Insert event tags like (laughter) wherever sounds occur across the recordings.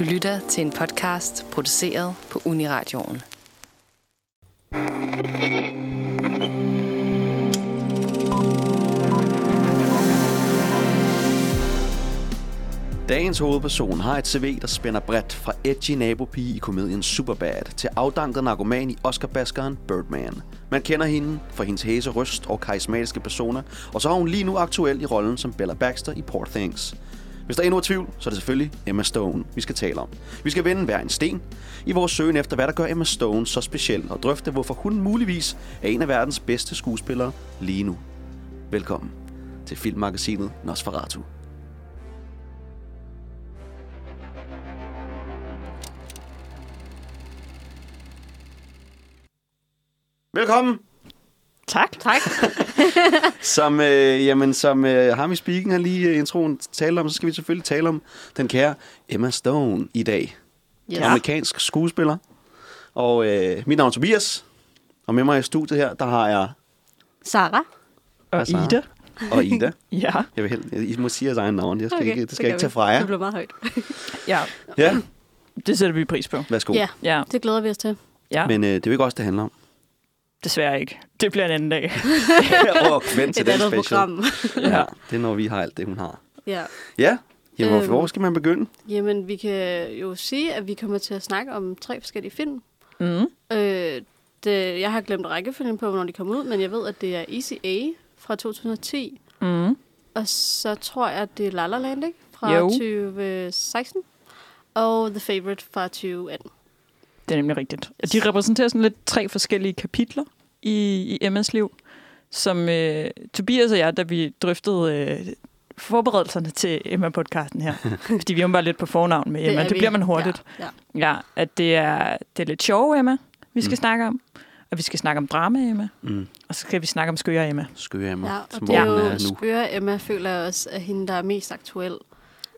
Du lytter til en podcast produceret på Uniradioen. Dagens hovedperson har et CV, der spænder bredt fra edgy nabopige i komedien Superbad til afdanket narkoman i Oscar-baskeren Birdman. Man kender hende for hendes hæse røst og karismatiske personer, og så er hun lige nu aktuel i rollen som Bella Baxter i Poor Things. Hvis der er endnu er tvivl, så er det selvfølgelig Emma Stone, vi skal tale om. Vi skal vende hver en sten i vores søgen efter, hvad der gør Emma Stone så speciel, og drøfte, hvorfor hun muligvis er en af verdens bedste skuespillere lige nu. Velkommen til filmmagasinet Nosferatu. Velkommen! Tak. Tak. (laughs) Som, øh, jamen, som øh, ham i speaking har lige øh, introen talt om, så skal vi selvfølgelig tale om den kære Emma Stone i dag. Ja. Amerikansk skuespiller. Og øh, mit navn er Tobias. Og med mig i studiet her, der har jeg... Sara. Og Sara. Ida. Og Ida. (laughs) Ja. Jeg vil helt, I må sige jeres egen navn. Jeg skal Okay, ikke, det skal det jeg ikke tage fra jer. Det blev meget højt. Ja, Ja, det sætter vi pris på. værsgo. Ja, Ja, det glæder vi os til. ja. Men øh, det er jo ikke også det handler om. Desværre ikke. Det bliver en anden dag. (laughs) og vent til Et den andet special. program. Ja, det er når vi har alt det, hun har. ja. Ja, jamen, Øhm. hvor skal man begynde? Jamen, vi kan jo sige, at vi kommer til at snakke om tre forskellige film. Mm. Øh, det, jeg har glemt rækkefølgen på, hvornår de kom ud, men jeg ved, at det er Easy A fra 2010. Mm. Og så tror jeg, at det er La La Land, ikke? Fra Jo. 2016. Og The Favorite fra 2018. Det er nemlig rigtigt. De repræsenterer sådan lidt tre forskellige kapitler i, i Emmas liv, som øh, Tobias og jeg, da vi drøftede øh, forberedelserne til Emma-podcasten her, (laughs) fordi vi er jo bare lidt på fornavn med Emma, det, det bliver man hurtigt. Ja, ja. Ja, at det er, det er lidt sjove Emma, vi skal Mm. snakke om, og vi skal snakke om drama Emma, Mm. og så skal vi snakke om skøre Emma. Skøre Emma, ja og som det er jo er nu. skøre Emma, føler jeg også, er hende, der er mest aktuel.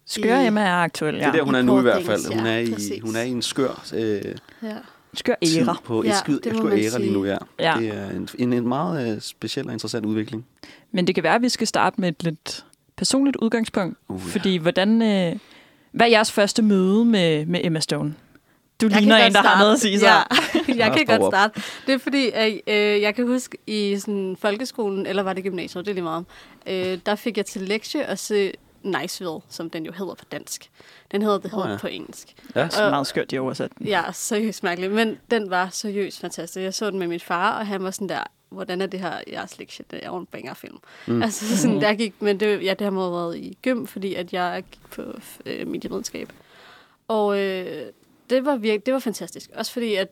Skøre I- Emma er aktuel, Det ja. er der, hun I er nu i hvert fald. Hun er i, præcis. hun er i en skør øh, Ja. Skør æra. på et Ja, skyd, det må skør æra lige nu, ja. Ja. Det er en, en, en meget øh, speciel og interessant udvikling. Men det kan være, at vi skal starte med et lidt personligt udgangspunkt. Uh, ja. Fordi hvordan... Øh, hvad er jeres første møde med, med Emma Stone? Du Jeg ligner en, der har noget at sige så. Ja, (laughs) jeg kan godt starte. Det er fordi, at, øh, jeg kan huske i sådan, folkeskolen, eller var det gymnasiet, det er lige meget, øh, der fik jeg til lektie at se Niceville, som den jo hedder på dansk. Den hedder The Hood ja. på engelsk. Ja, Så meget skørt, de oversat den. Ja, seriøst mærkeligt, men den var seriøst fantastisk. Jeg så den med min far, og han var sådan der, hvordan er det her jeres lektie? Det er jo en banger-film. Mm. Mm. Altså sådan, der gik, men det, ja, det har må været i gym, fordi at jeg gik på øh, medievidenskab. Og øh, det var virkelig, det var fantastisk. Også fordi, at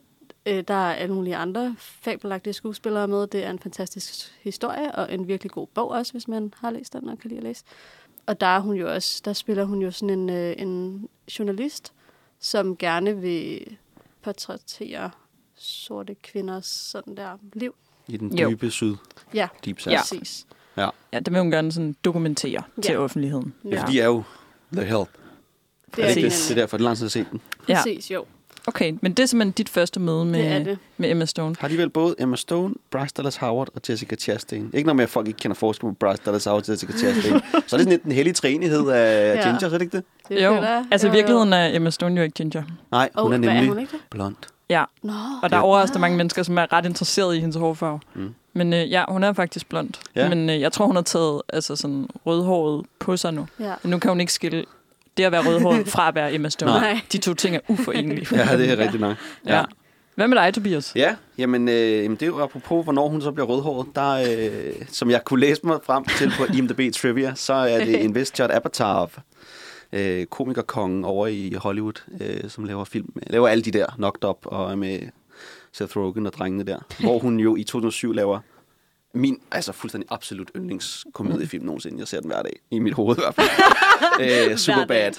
øh, der er alle mulige andre fabelagtige skuespillere med. Det er en fantastisk historie, og en virkelig god bog også, hvis man har læst den og kan lide at læse. Og der er hun jo også, der spiller hun jo sådan en, øh, en journalist, som gerne vil portrættere sorte kvinders sådan der liv. I den Jo. dybe syd. Ja, Deep Ja. South. præcis. Ja, det vil hun gerne sådan dokumentere ja. til Ja. offentligheden. Ja. Fordi de er jo The Help. Det er det, det? det er derfor, det er lang tid at se den. Ja. Præcis, jo. Okay, men det er simpelthen dit første møde med, Det er det. med Emma Stone. Har de vel både Emma Stone, Bryce Dallas Howard og Jessica Chastain? Ikke noget med, at folk ikke kender forskel på Bryce Dallas Howard og Jessica Chastain. (laughs) så er det sådan lidt den hellige træenighed af Ja. Ginger, så er det ikke det? det Jo, jeg. altså i virkeligheden er Emma Stone jo ikke ginger. Nej, hun er nemlig er hun ikke det? blond. Ja, Nå, og der er overraskende mange mennesker, som er ret interesserede i hendes hårfarve. Mm. Men øh, ja, hun er faktisk blond. Ja. Men øh, jeg tror, hun har taget altså, sådan rødhåret på sig nu. ja. Men nu kan hun ikke skille det at være rødhåret (laughs) fra at være Emma Stone. Nej. De to ting er uforenelige. (laughs) Ja, det er rigtigt nok. ja. Hvad med dig, Tobias? Ja, jamen, øh, jamen det er jo apropos, hvornår hun så bliver rødhåret. Der, øh, som jeg kunne læse mig frem til på IMDb Trivia, så er det en vis Judd Apatow, øh, komikerkongen over i Hollywood, øh, som laver film, laver alle de der Knocked Up og med Seth Rogen og drengene der. Hvor hun jo i 2007 laver min, altså fuldstændig absolut yndlingskomediefilm nogensinde. Jeg ser den hver dag, i mit hoved i hvert fald. (laughs) øh, Superbad.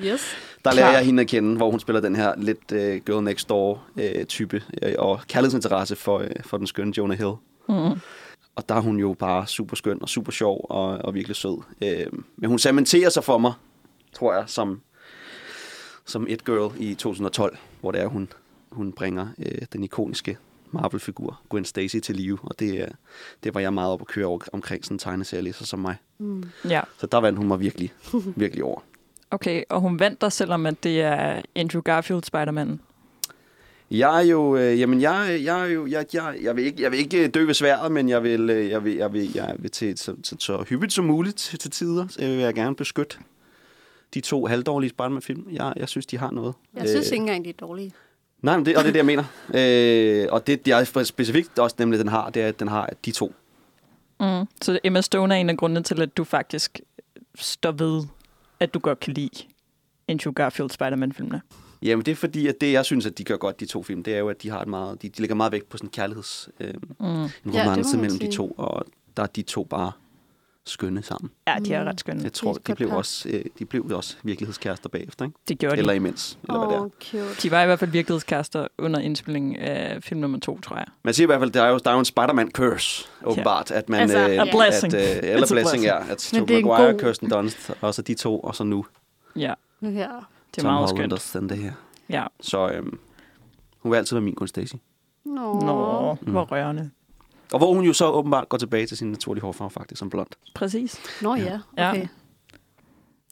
Yes. Der lærer jeg hende at kende, hvor hun spiller den her lidt uh, girl next door uh, type, uh, og kærlighedsinteresse for, uh, for den skønne Jonah Hill. Mm. Og der er hun jo bare super skøn og super sjov og, og virkelig sød. Uh, men hun cementerer sig for mig, tror jeg, som, som et girl i 2012, hvor det er, hun, hun bringer uh, den ikoniske Marvel-figur Gwen Stacy til live. Og det, uh, det var jeg meget op at køre over, omkring sådan en tegneserielæser som mig. Mm. Ja. Så der vandt hun mig virkelig, (laughs) virkelig over. Okay, og hun vandt dig, selvom at det er Andrew Garfield Spider-Man. Jeg er jo, øh, jamen jeg, jeg er jo, jeg, jeg, jeg, vil ikke, jeg vil ikke dø ved sværet, men jeg vil, øh, jeg vil, jeg vil, jeg vil til, så, så, så hyppigt som muligt til, til tider, så vil jeg gerne beskytte de to halvdårlige Spider-Man-film. Jeg, jeg synes, de har noget. Jeg synes Øh, ikke engang, de er dårlige. Nej, men det, og det er det, jeg mener. Øh, og det, jeg specifikt også nemlig, den har, det er, at den har de to. Mm. Så Emma Stone er en af grundene til, at du faktisk står ved, at du godt kan lide Andrew Garfield Spider-Man-filmene. Jamen, det er fordi, at det, jeg synes, at de gør godt, de to film, det er jo, at de har et meget, de, de lægger meget vægt på sådan en kærligheds, øh, en Mm. romance man mellem de sige. to, og der er de to bare skønne sammen. Ja, de er Mm. ret skønne. Jeg tror, Det de blev, par. også, øh, de blev også virkelighedskærester bagefter, ikke? Det gjorde Eller de. imens, eller hvad det er. Cute. De var i hvert fald virkelighedskærester under indspillingen af film nummer to, tror jeg. Man siger i hvert fald, der er jo, der er jo en Spider-Man curse, åbenbart. At man, Altså, øh, a blessing. At, øh, eller It's blessing, ja. At Tobey det Maguire, god- Kirsten Dunst, og så de to, og så nu Ja, Ja. det er Tom meget Holland skønt. og Zendaya. Ja. Så øhm, hun vil altid være min Gwen Stacy. Nå. Nå, Mm. hvor rørende. Og hvor hun jo så åbenbart går tilbage til sin naturlige hårfarve, faktisk, som blond. Præcis. Nå ja, Ja. okay.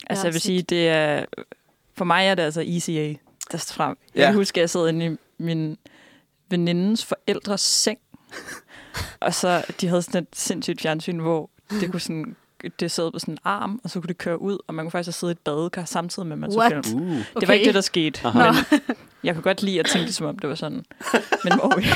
Altså, har jeg vil sige, det er... For mig er det altså ECA, der står frem. Jeg Ja. kan huske, at jeg sad inde i min venindens forældres seng, (laughs) og så de havde sådan et sindssygt fjernsyn, hvor det kunne sådan det sad på sådan en arm, og så kunne det køre ud, og man kunne faktisk sidde i et badekar samtidig med, at man så What? film. Uh. Det var Okay. ikke det, der skete. Aha. Men jeg kunne godt lide at tænke det, som om det var sådan. Men hvor vi,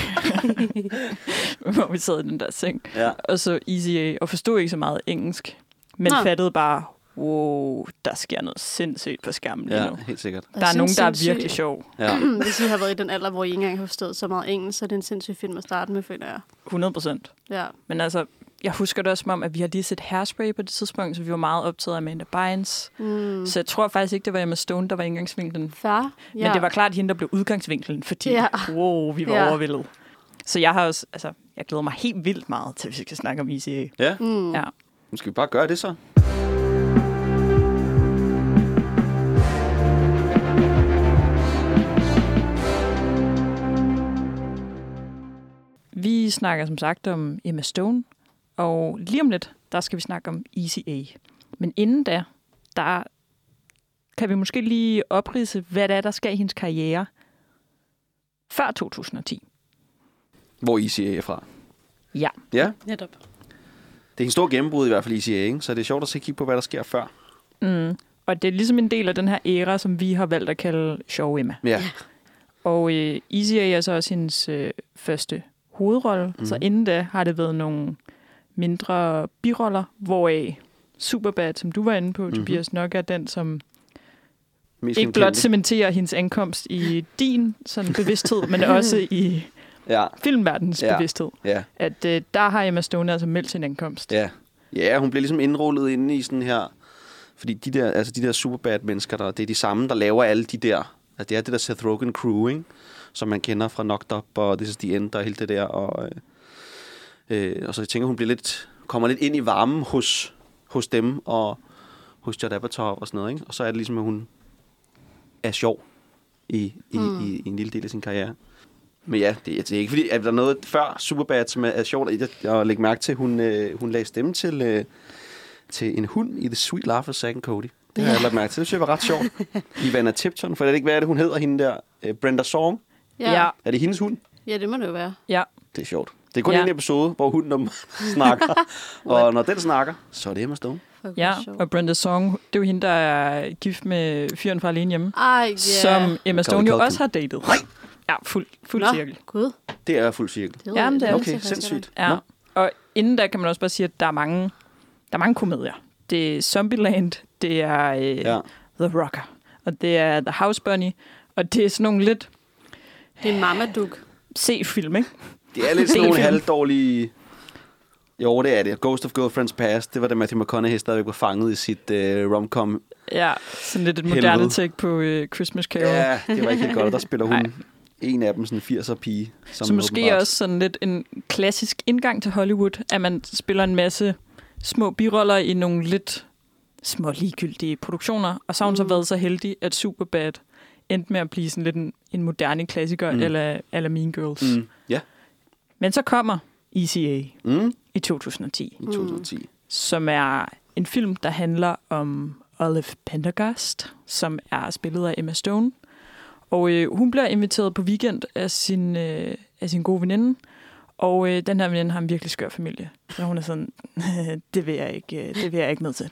(laughs) hvor vi sad i den der seng, Ja. og så ECA, og forstod ikke så meget engelsk, men Nå. fattede bare, wow, der sker noget sindssygt på skærmen lige ja, nu. helt sikkert. Der er nogen, der er virkelig sjov. Ja. (clears throat) Hvis I har været i den alder, hvor I ikke engang har forstået så meget engelsk, så er det en sindssyg film at starte med, føler jeg. 100 procent. Ja. Men altså, jeg husker det også som om, at vi har lige set Hairspray på det tidspunkt, så vi var meget optaget af Amanda Bynes. Mm. Så jeg tror faktisk ikke, det var Emma Stone, der var indgangsvinklen. Far. Ja. Men det var klart hende, der blev udgangsvinklen, fordi Ja. wow, vi var Ja. overvældet. Så jeg har også, altså, jeg glæder mig helt vildt meget til, at vi skal snakke om ECA. ja, Mm. Ja. nu skal vi bare gøre det så. Vi snakker som sagt om Emma Stone, og lige om lidt, der skal vi snakke om ECA. Men inden da, der kan vi måske lige oprise, hvad det er, der skal i hendes karriere før 2010. Hvor ECA er fra. Ja. Ja, Netop. det er en stor gennembrud i hvert fald ECA, ikke? så det er sjovt at se kigge på, hvad der sker før. Mm. Og det er ligesom en del af den her æra, som vi har valgt at kalde Sjov Emma. Ja, Og øh, ECA er så også hendes øh, første hovedrolle, mm. så inden da har det været nogle mindre biroller, hvoraf Superbad, som du var inde på, Mhm. mm-hmm. Tobias, nok er den, som mest ikke blot cementerer hendes ankomst i din sådan, bevidsthed, men (laughs) også i Ja, filmverdens Ja. bevidsthed. ja, At øh, der har Emma Stone altså meldt sin ankomst. ja. Ja, hun bliver ligesom indrullet inde i sådan her... Fordi de der, altså de der superbad mennesker, der, det er de samme, der laver alle de der... Altså det er det der Seth Rogen crew, ikke? Som man kender fra Knocked Up og This is the End og hele det der. Og, øh, øh, og så jeg tænker, hun bliver lidt, kommer lidt ind i varmen hos, hos dem og hos Judd Apatow og sådan noget, ikke? Og så er det ligesom, at hun er sjov i, i, mm. i, i en lille del af sin karriere. Men ja, det, det er ikke fordi, at der er noget før Superbad, som er, er sjovt at, at lægge mærke til. Hun, øh, hun lagde stemme til, øh, til en hund i The Sweet Life of Zack and Cody. Det har jeg lagt mærke til. Det synes jeg var ret sjovt. (laughs) Ivana Tipton, for jeg ved ikke, hvad er det, hun hedder, hende der? Øh, Brenda Song. Ja. Ja. ja. Er det hendes hund? Ja, det må det jo være. ja. Det er sjovt. Det er kun Ja. ja. en episode, hvor hunden om (laughs) snakker. og når den snakker, så er det Emma Stone. Ja. Og Brenda Song, det er jo hende, der er gift med fyren fra Alene Hjemme, Ej, ja. som Emma Stone jo også har datet. Ja, fuld, fuld Nå, cirkel. gud. Det er fuld cirkel. Det Jamen, jeg- det er Okay, sindssygt. Ja. Nå. Og inden da kan man også bare sige, at der er mange, der er mange komedier. Det er Zombieland, det er øh, ja. Ja. The Rocker, og det er The House Bunny, og det er sådan nogle lidt. Det er en Marmaduke. C-film, ikke? Det er lidt sådan nogle (laughs) halvdårlige... Jo, det er det. Ghost of Girlfriends Past, det var da Matthew McConaughey stadigvæk var fanget i sit uh, romcom. Ja, sådan lidt et moderne take på øh, Christmas Carol. Ja, det var ikke helt godt. Og der spiller hun (laughs) Nej. en af dem, sådan en 80'er pige. Som Så måske åbenbart- også sådan lidt en klassisk indgang til Hollywood, at man spiller en masse små biroller i nogle lidt små ligegyldige produktioner, og så har hun så Mm. været så heldig, at Superbad endte med at blive sådan lidt en, en moderne klassiker, Mm. eller, eller Mean Girls. Mm. Ja, Men så kommer ECA mm, i 2010, i 2010. som er en film, der handler om Olive Pendergast, som er spillet af Emma Stone. Og øh, hun bliver inviteret på weekend af sin, øh, af sin gode veninde. Og øh, den her veninde har en virkelig skør familie. Så hun er sådan, (laughs) det vil jeg ikke, øh, det vil jeg ikke med til.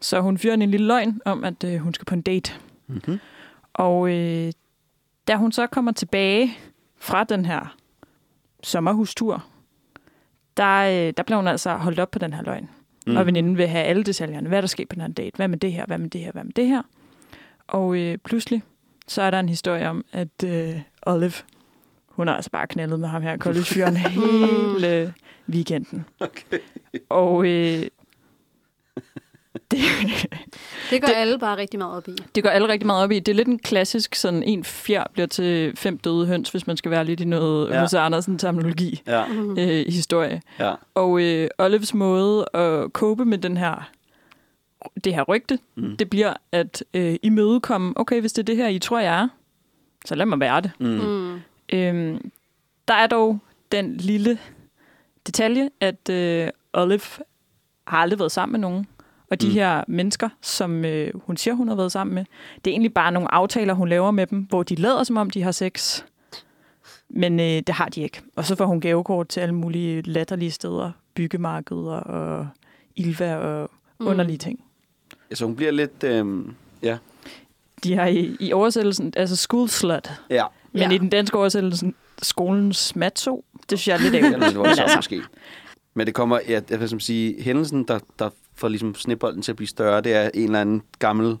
Så hun fyrer en lille løgn om, at øh, hun skal på en date. Mm-hmm. Og øh, da hun så kommer tilbage fra den her sommerhustur, der, øh, der bliver hun altså holdt op på den her løgn. Mm. Og veninden vil have alle detaljerne. Hvad er der sket på den her date? Hvad med det her? Hvad med det her? Hvad med det her? Og øh, pludselig, så er der en historie om, at øh, Olive, hun har altså bare knaldet med ham her collegefyren (laughs) hele weekenden. Okay. Og øh, (laughs) det, Det går Det- alle bare rigtig meget op i. det går alle rigtig meget op i. Det er lidt en klassisk, sådan en fjer bliver til fem døde høns, hvis man skal være lidt i noget Ja. H.C. Andersen-terminologi Ja, Mm. øh, i historie. ja. Og øh, Olives måde at cope med den her, det her rygte, mm. det bliver at øh, imødekomme, okay, hvis det er det her, I tror, jeg er, så lad mig være det. Mm. Mm. Øhm, der er dog den lille detalje, at øh, Olive har aldrig været sammen med nogen. Og de Mm. her mennesker, som øh, hun siger, hun har været sammen med, det er egentlig bare nogle aftaler, hun laver med dem, hvor de lader som om, de har sex. Men øh, det har de ikke. Og så får hun gavekort til alle mulige latterlige steder, byggemarkeder og Ilva og Mm. underlige ting. Altså, hun bliver lidt... Øhm, ja. De har i, i oversættelsen, altså school slut, Ja, men Ja. i den danske oversættelse, skolens matzo, det synes (laughs) jeg er lidt det er ærgerligt. lidt voldsomt (laughs) måske. Men det kommer, ja, jeg vil som sige, hændelsen, der, der får ligesom snebolden til at blive større, det er en eller anden gammel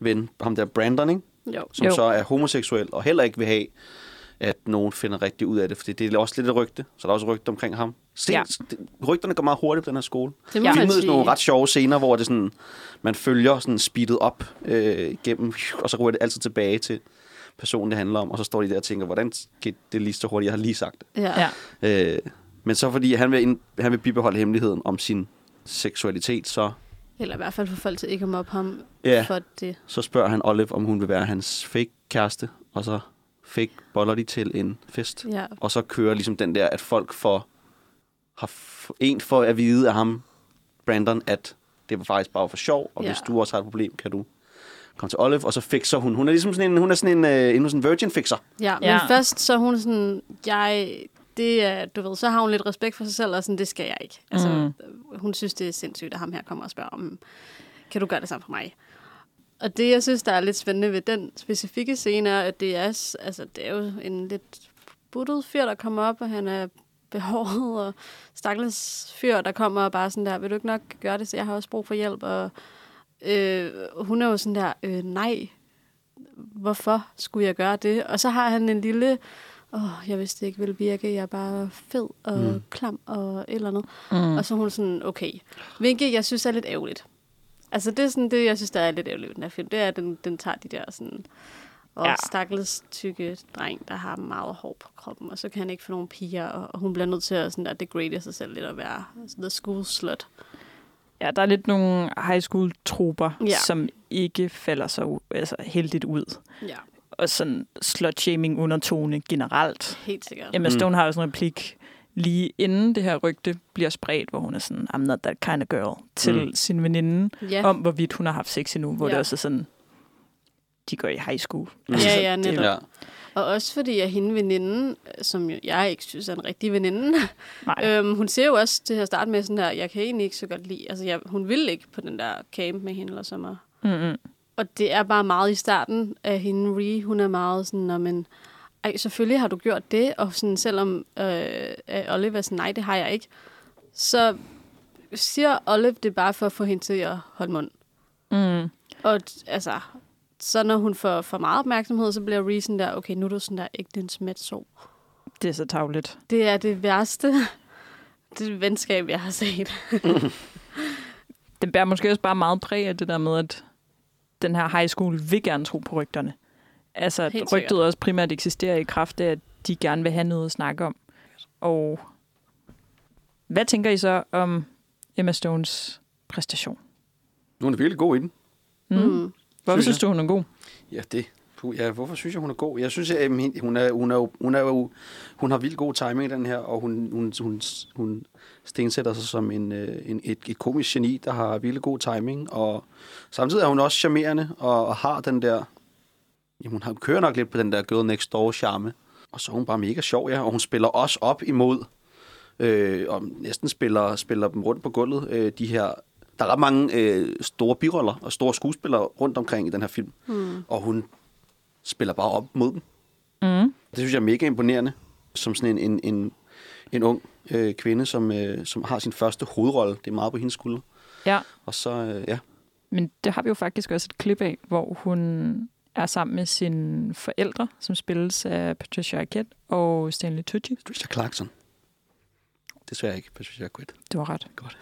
ven, ham der Brandon, ikke? Jo. som Jo. så er homoseksuel, og heller ikke vil have, at nogen finder rigtig ud af det, fordi det er også lidt et rygte, så der er også rygte omkring ham. Sen, ja. Rygterne går meget hurtigt på den her skole. Det må Ja. sådan nogle ret sjove scener, hvor det sådan, man følger sådan speedet op øh, gennem, og så ryger det altid tilbage til personen, det handler om, og så står de der og tænker, hvordan skete det lige så hurtigt, jeg har lige sagt det. Ja. Ja. Øh, men så fordi han vil, ind, han vil bibeholde hemmeligheden om sin seksualitet, så, Eller i hvert fald få folk til ikke at mobbe ham ja, for det. så spørger han Olive, om hun vil være hans fake kæreste, og så fake boller de til en fest. Ja. Og så kører ligesom den der, at folk får, har f- en for at vide af ham, Brandon, at det var faktisk bare for sjov, og Ja. hvis du også har et problem, kan du komme til Olive, og så fikser hun. Hun er ligesom sådan en, hun er sådan en, øh, en, sådan en virgin fixer. Ja, men Ja. først så er hun sådan, jeg, det er, du ved, så har hun lidt respekt for sig selv, og sådan, det skal jeg ikke. Altså, Mm. hun synes, det er sindssygt, at ham her kommer og spørger om, kan du gøre det samme for mig? Og det, jeg synes, der er lidt spændende ved den specifikke scene, er, at det er, altså, det er jo en lidt buttet fyr, der kommer op, og han er behåret, og stakkels fyr, der kommer og bare sådan der, vil du ikke nok gøre det, så jeg har også brug for hjælp, og øh, hun er jo sådan der, øh, nej, hvorfor skulle jeg gøre det? Og så har han en lille, åh, jeg vidste det ikke ville virke, jeg er bare fed og Mm. klam og et eller andet. Mm. Og så er hun sådan, okay. Hvilket jeg synes er lidt ærgerligt. Altså det er sådan det, jeg synes, der er lidt ærgerligt den her film. Det er, at den, den tager de der sådan... Og Ja. stakkels tykke dreng, der har meget hår på kroppen, og så kan han ikke få nogen piger, og, og hun bliver nødt til at sådan der degrade sig selv lidt og være sådan the school slut. Ja, der er lidt nogle high school troper, Ja. som ikke falder så altså, heldigt ud. Ja, Og sådan slut-shaming undertone generelt. helt sikkert. Emma Mm. Stone har jo sådan en replik lige inden det her rygte bliver spredt, hvor hun er sådan, I'm not that kind of girl, til Mm. mm. sin veninde, Ja, om hvorvidt hun har haft sex endnu, hvor ja. det også er sådan, de går i high school. Mm. Altså, Ja, ja, netop. Ja. og også fordi at hende veninde, som jo, jeg ikke synes er en rigtig veninde. (laughs) Øhm, hun siger jo også til at starte med sådan her, jeg kan egentlig ikke så godt lide, altså jeg, hun vil ikke på den der camp med hende eller sommer. Mm-mm. Og det er bare meget i starten af hende, Ree, hun er meget sådan, "Nå, men ej, selvfølgelig har du gjort det, og sådan, selvom øh, øh, Olive er sådan, nej, det har jeg ikke, så siger Olive det bare for at få hende til at holde mund. Mm. Og altså, så når hun får for meget opmærksomhed, så bliver Ree sådan der, okay, nu er du sådan der ikke en smet sov. Det er så tavligt. Det er det værste (laughs) det venskab, jeg har set. (laughs) Den bærer måske også bare meget præg af det der med, at den her high school vil gerne tro på rygterne. Altså, Helt rygtet sikkert. også primært eksisterer i kraft af, at de gerne vil have noget at snakke om. Og hvad tænker I så om Emma Stones præstation? Nu er virkelig god i den. Mm. Mm. Hvorfor Synes synes du, hun er god? Ja, det Puh, ja, hvorfor synes jeg, hun er god? Jeg synes, at hun er, hun er, hun er, jo- hun er hun har vildt god timing i den her, og hun, hun, hun, hun stensætter sig som en, øh, en, et, et komisk geni, der har vildt god timing, og samtidig er hun også charmerende, og, og har den der, jamen hun har, kører nok lidt på den der girl next door charme, og så er hun bare mega sjov, ja, og hun spiller også op imod, øh, og næsten spiller, spiller dem rundt på gulvet, øh, de her, der er ret mange øh, store biroller og store skuespillere rundt omkring i den her film, mm. og hun spiller bare op mod dem. Mm. Det synes jeg er mega imponerende, som sådan en, en, en, en ung øh, kvinde, som, øh, som har sin første hovedrolle. Det er meget på hendes skulder. Ja, Og så, øh, ja. men det har vi jo faktisk også et klip af, hvor hun er sammen med sine forældre, som spilles af Patricia Arquette og Stanley Tucci. Patricia Clarkson. Desværre ikke Patricia Arquette. Du har ret. Godt.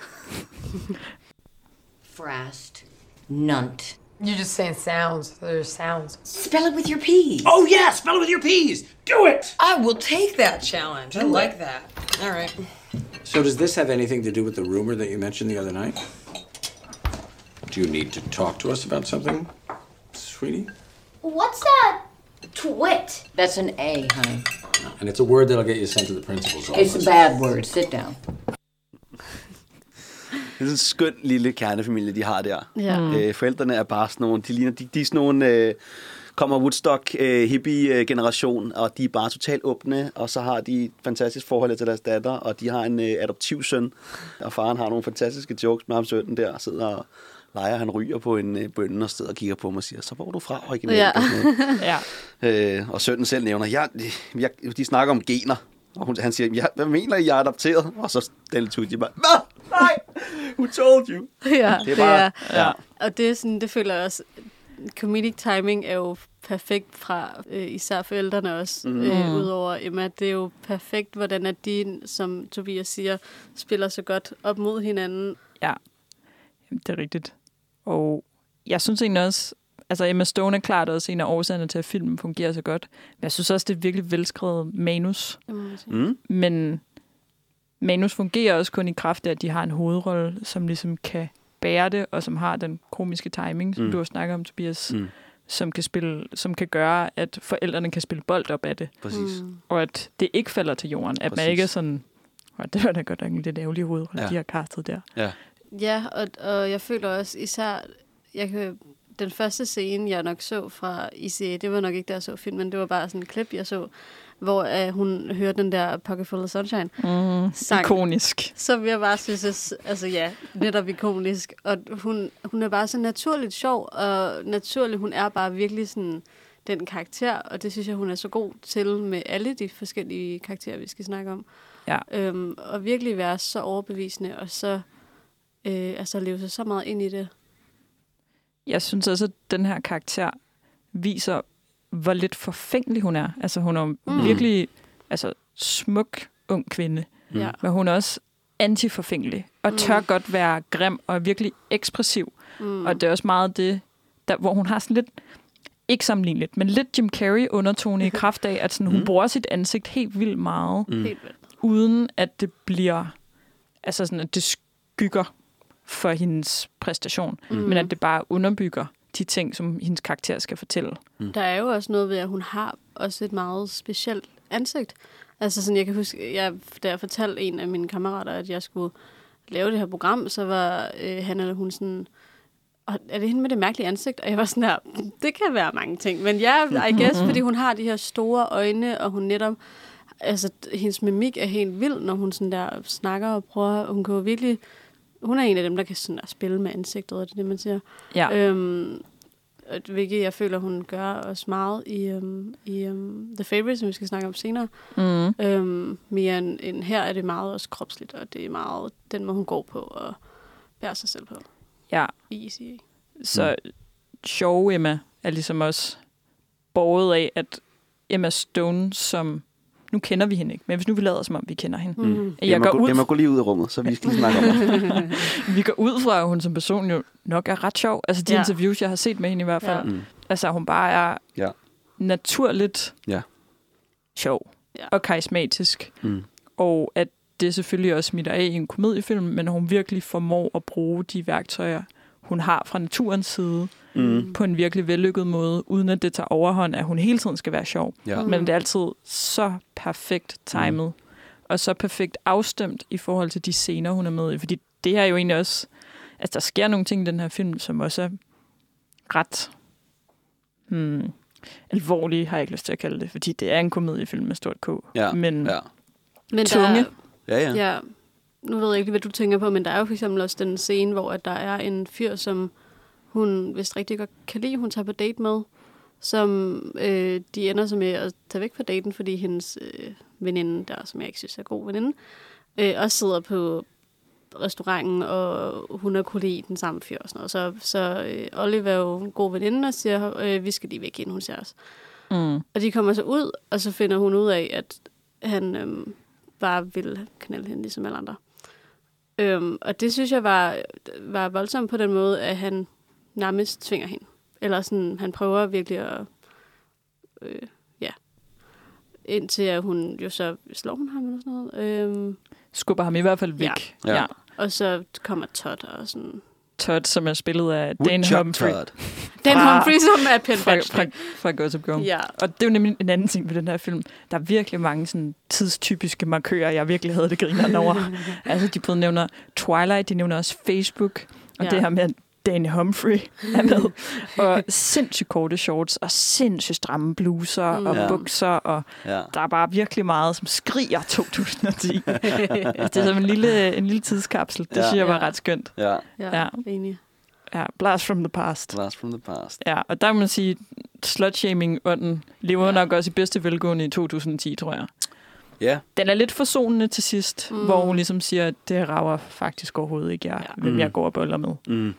Frast. Nunt. You're just saying sounds. There's sounds. Spell it with your P's. Oh yeah, spell it with your P's. Do it. I will take that challenge. I like that. All right. So does this have anything to do with the rumor that you mentioned the other night? Do you need to talk to us about something, sweetie? What's that? Twit. That's an A, honey. And it's a word that'll get you sent to the principal's office. It's a bad word. Sit down. Det er sådan en skøn lille kernefamilie, de har der. Ja. Mm. Øh, forældrene er bare sådan nogle, de ligner, de, de er sådan nogle, øh, kommer Woodstock øh, hippie øh, generation, og de er bare totalt åbne, og så har de et fantastisk forhold til deres datter, og de har en øh, adoptiv søn, og faren har nogle fantastiske jokes med ham sønnen der, og sidder og leger, han ryger på en øh, bønne og sidder og kigger på mig og siger, så hvor er du fra originalt? Ja. Og sådan noget. (laughs) Ja. Øh, og sønnen selv nævner, jeg, jeg, de snakker om gener. Og hun, han siger, ja, hvad mener I, jeg er adopteret? Og så Stelle Tucci bare, hvad? Nej, who told you? ja, Det er bare, ja. Og det er sådan, det føler jeg også, comedic timing er jo perfekt fra øh, især forældrene også, mm. øh, udover Emma. Det er jo perfekt, hvordan at de, som Tobias siger, spiller så godt op mod hinanden. Ja, Jamen, det er rigtigt. Og jeg synes egentlig også, altså Emma Stone er klart også en af årsagerne til, at filmen fungerer så godt. Men jeg synes også, det er et virkelig velskrevet manus. Mm. Men manus fungerer også kun i kraft af, at de har en hovedrolle, som ligesom kan bære det, og som har den komiske timing, som Mm. du har snakket om, Tobias, Mm. som, kan spille, som kan gøre, at forældrene kan spille bold op af det, Præcis. Mm. og at det ikke falder til jorden. At Præcis. man ikke er sådan, "Åh, det var da godt nok en lidt ærgerlig hovedrolle, Ja. de har castet der. Ja. Ja, og, og jeg føler også især, jeg kan, den første scene, jeg nok så fra ICA, det var nok ikke der, jeg så filmen, det var bare sådan en klip, jeg så, hvor uh, hun hørte den der Pocket Full of Sunshine Mm. sang. Ikonisk. Som jeg bare synes er, altså ja, netop ikonisk. Og hun, hun er bare så naturligt sjov, og naturligt, hun er bare virkelig sådan den karakter, og det synes jeg, hun er så god til med alle de forskellige karakterer, vi skal snakke om. Ja. Øhm, og virkelig være så overbevisende, og så øh, altså leve sig så meget ind i det. Jeg synes også, at den her karakter viser, hvor lidt forfængelig hun er. Altså, hun er Mm. virkelig altså, smuk ung kvinde, Mm. Men hun er også antiforfængelig, og Mm. tør godt være grim og virkelig ekspressiv. Mm. Og det er også meget det, der, hvor hun har sådan lidt, ikke sammenligneligt, men lidt Jim Carrey undertone i kraft af, at sådan, hun Mm. bruger sit ansigt helt vildt meget, Mm. Helt vildt. uden at det bliver, altså sådan, at det skygger for hendes præstation, Mm. men at det bare underbygger de ting, som hendes karakter skal fortælle. Der er jo også noget ved, at hun har også et meget specielt ansigt. Altså sådan, jeg kan huske, jeg, da jeg fortalte en af mine kammerater, at jeg skulle lave det her program, så var øh, han eller hun sådan, "Og er det hende med det mærkelige ansigt? Og jeg var sådan her, det kan være mange ting. Men ja, I guess, fordi hun har de her store øjne, og hun netop, altså hendes mimik er helt vild, når hun sådan der snakker og prøver, hun kan jo virkelig, hun er en af dem, der kan sådan der spille med ansigtet, er det det, man siger? Ja. Øhm, hvilket jeg føler, hun gør også meget i, øhm, i øhm, The Favourite, som vi skal snakke om senere. Mm. Øhm, mere end, end her er det meget også kropsligt, og det er meget den måde, hun går på og bærer sig selv på Ja, i ECA. så sjove Emma er ligesom også båret af, at Emma Stone, som... Nu kender vi hende ikke, men hvis nu vi lader som om, vi kender hende. Mm. Jeg Jeg, må går gå, ud, jeg må gå lige ud i rummet, så vi skal lige snakke om det. (laughs) vi går ud fra, at hun som person jo nok er ret sjov. Altså de Ja. interviews, jeg har set med hende i hvert fald. Ja. Mm. Altså hun bare er Ja. naturligt Ja. sjov Ja. og karismatisk. Mm. Og at det selvfølgelig også smitter af i en komediefilm, men hun virkelig formår at bruge de værktøjer, hun har fra naturens side, Mm. på en virkelig vellykket måde, uden at det tager overhånd, at hun hele tiden skal være sjov. Ja. Men det er altid så perfekt timet, og så perfekt afstemt i forhold til de scener, hun er med i. Fordi det er jo egentlig også... Altså, der sker nogle ting i den her film, som også er ret... Hmm, alvorlige, har jeg ikke lyst til at kalde det, fordi det er en komediefilm med stort K. Ja. Men Ja. Men Tunge. Der, Ja, ja. ja. Nu ved jeg ikke, hvad du tænker på, men der er jo for eksempel også den scene, hvor at der er en fyr, som hun vist rigtig godt kan lide, hun tager på date med, som øh, de ender så med at tage væk fra daten, fordi hendes øh, veninde, der som jeg ikke synes er god veninde, øh, også sidder på restauranten, og hun er kunne lide den samme fyr og sådan noget. Så, så øh, Olive er jo en god veninde og siger, øh, vi skal lige væk ind hos os. mm, Og de kommer så ud, og så finder hun ud af, at han øhm, bare vil knalde hende ligesom alle andre. Øhm, og det synes jeg var, var voldsomt på den måde, at han nærmest tvinger hende. Eller sådan, han prøver virkelig at... Øh, ja. Indtil at hun jo så slår hun ham eller sådan noget. Øhm, skubber ham i hvert fald væk. Ja. Ja. og så kommer Todd og sådan... Todd, som er spillet af Dan Humphrey Todd. (laughs) Den Fra- Humphrey, som er Penn fra, fra, fra Gossip Girl. Ja. Og det er jo nemlig en anden ting ved den her film. Der er virkelig mange sådan, tidstypiske markører, jeg virkelig havde det grineren over. (laughs) altså, de både nævner Twilight, de nævner også Facebook, og ja. det her med, at Danny Humphrey er med. (laughs) og sindssygt korte shorts, og sindssygt stramme bluser Mm. og Ja. bukser, og Ja. der er bare virkelig meget, som skriger 2010. (laughs) det er som en lille, en lille tidskapsel. Det Ja. synes jeg var Ja. ret skønt. Ja. Ja, Ja. enig. Ja, blast from the past. Blast from the past. Ja, og der må man sige, slut-shaming-ånden lever Ja. nok også i bedste velgående i 2010, tror jeg. Ja. Den er lidt forsonende til sidst, Mm. hvor hun ligesom siger, at det rager faktisk overhovedet ikke jeg, Ja. ja. hvem Mm. jeg går og boller med. Mm.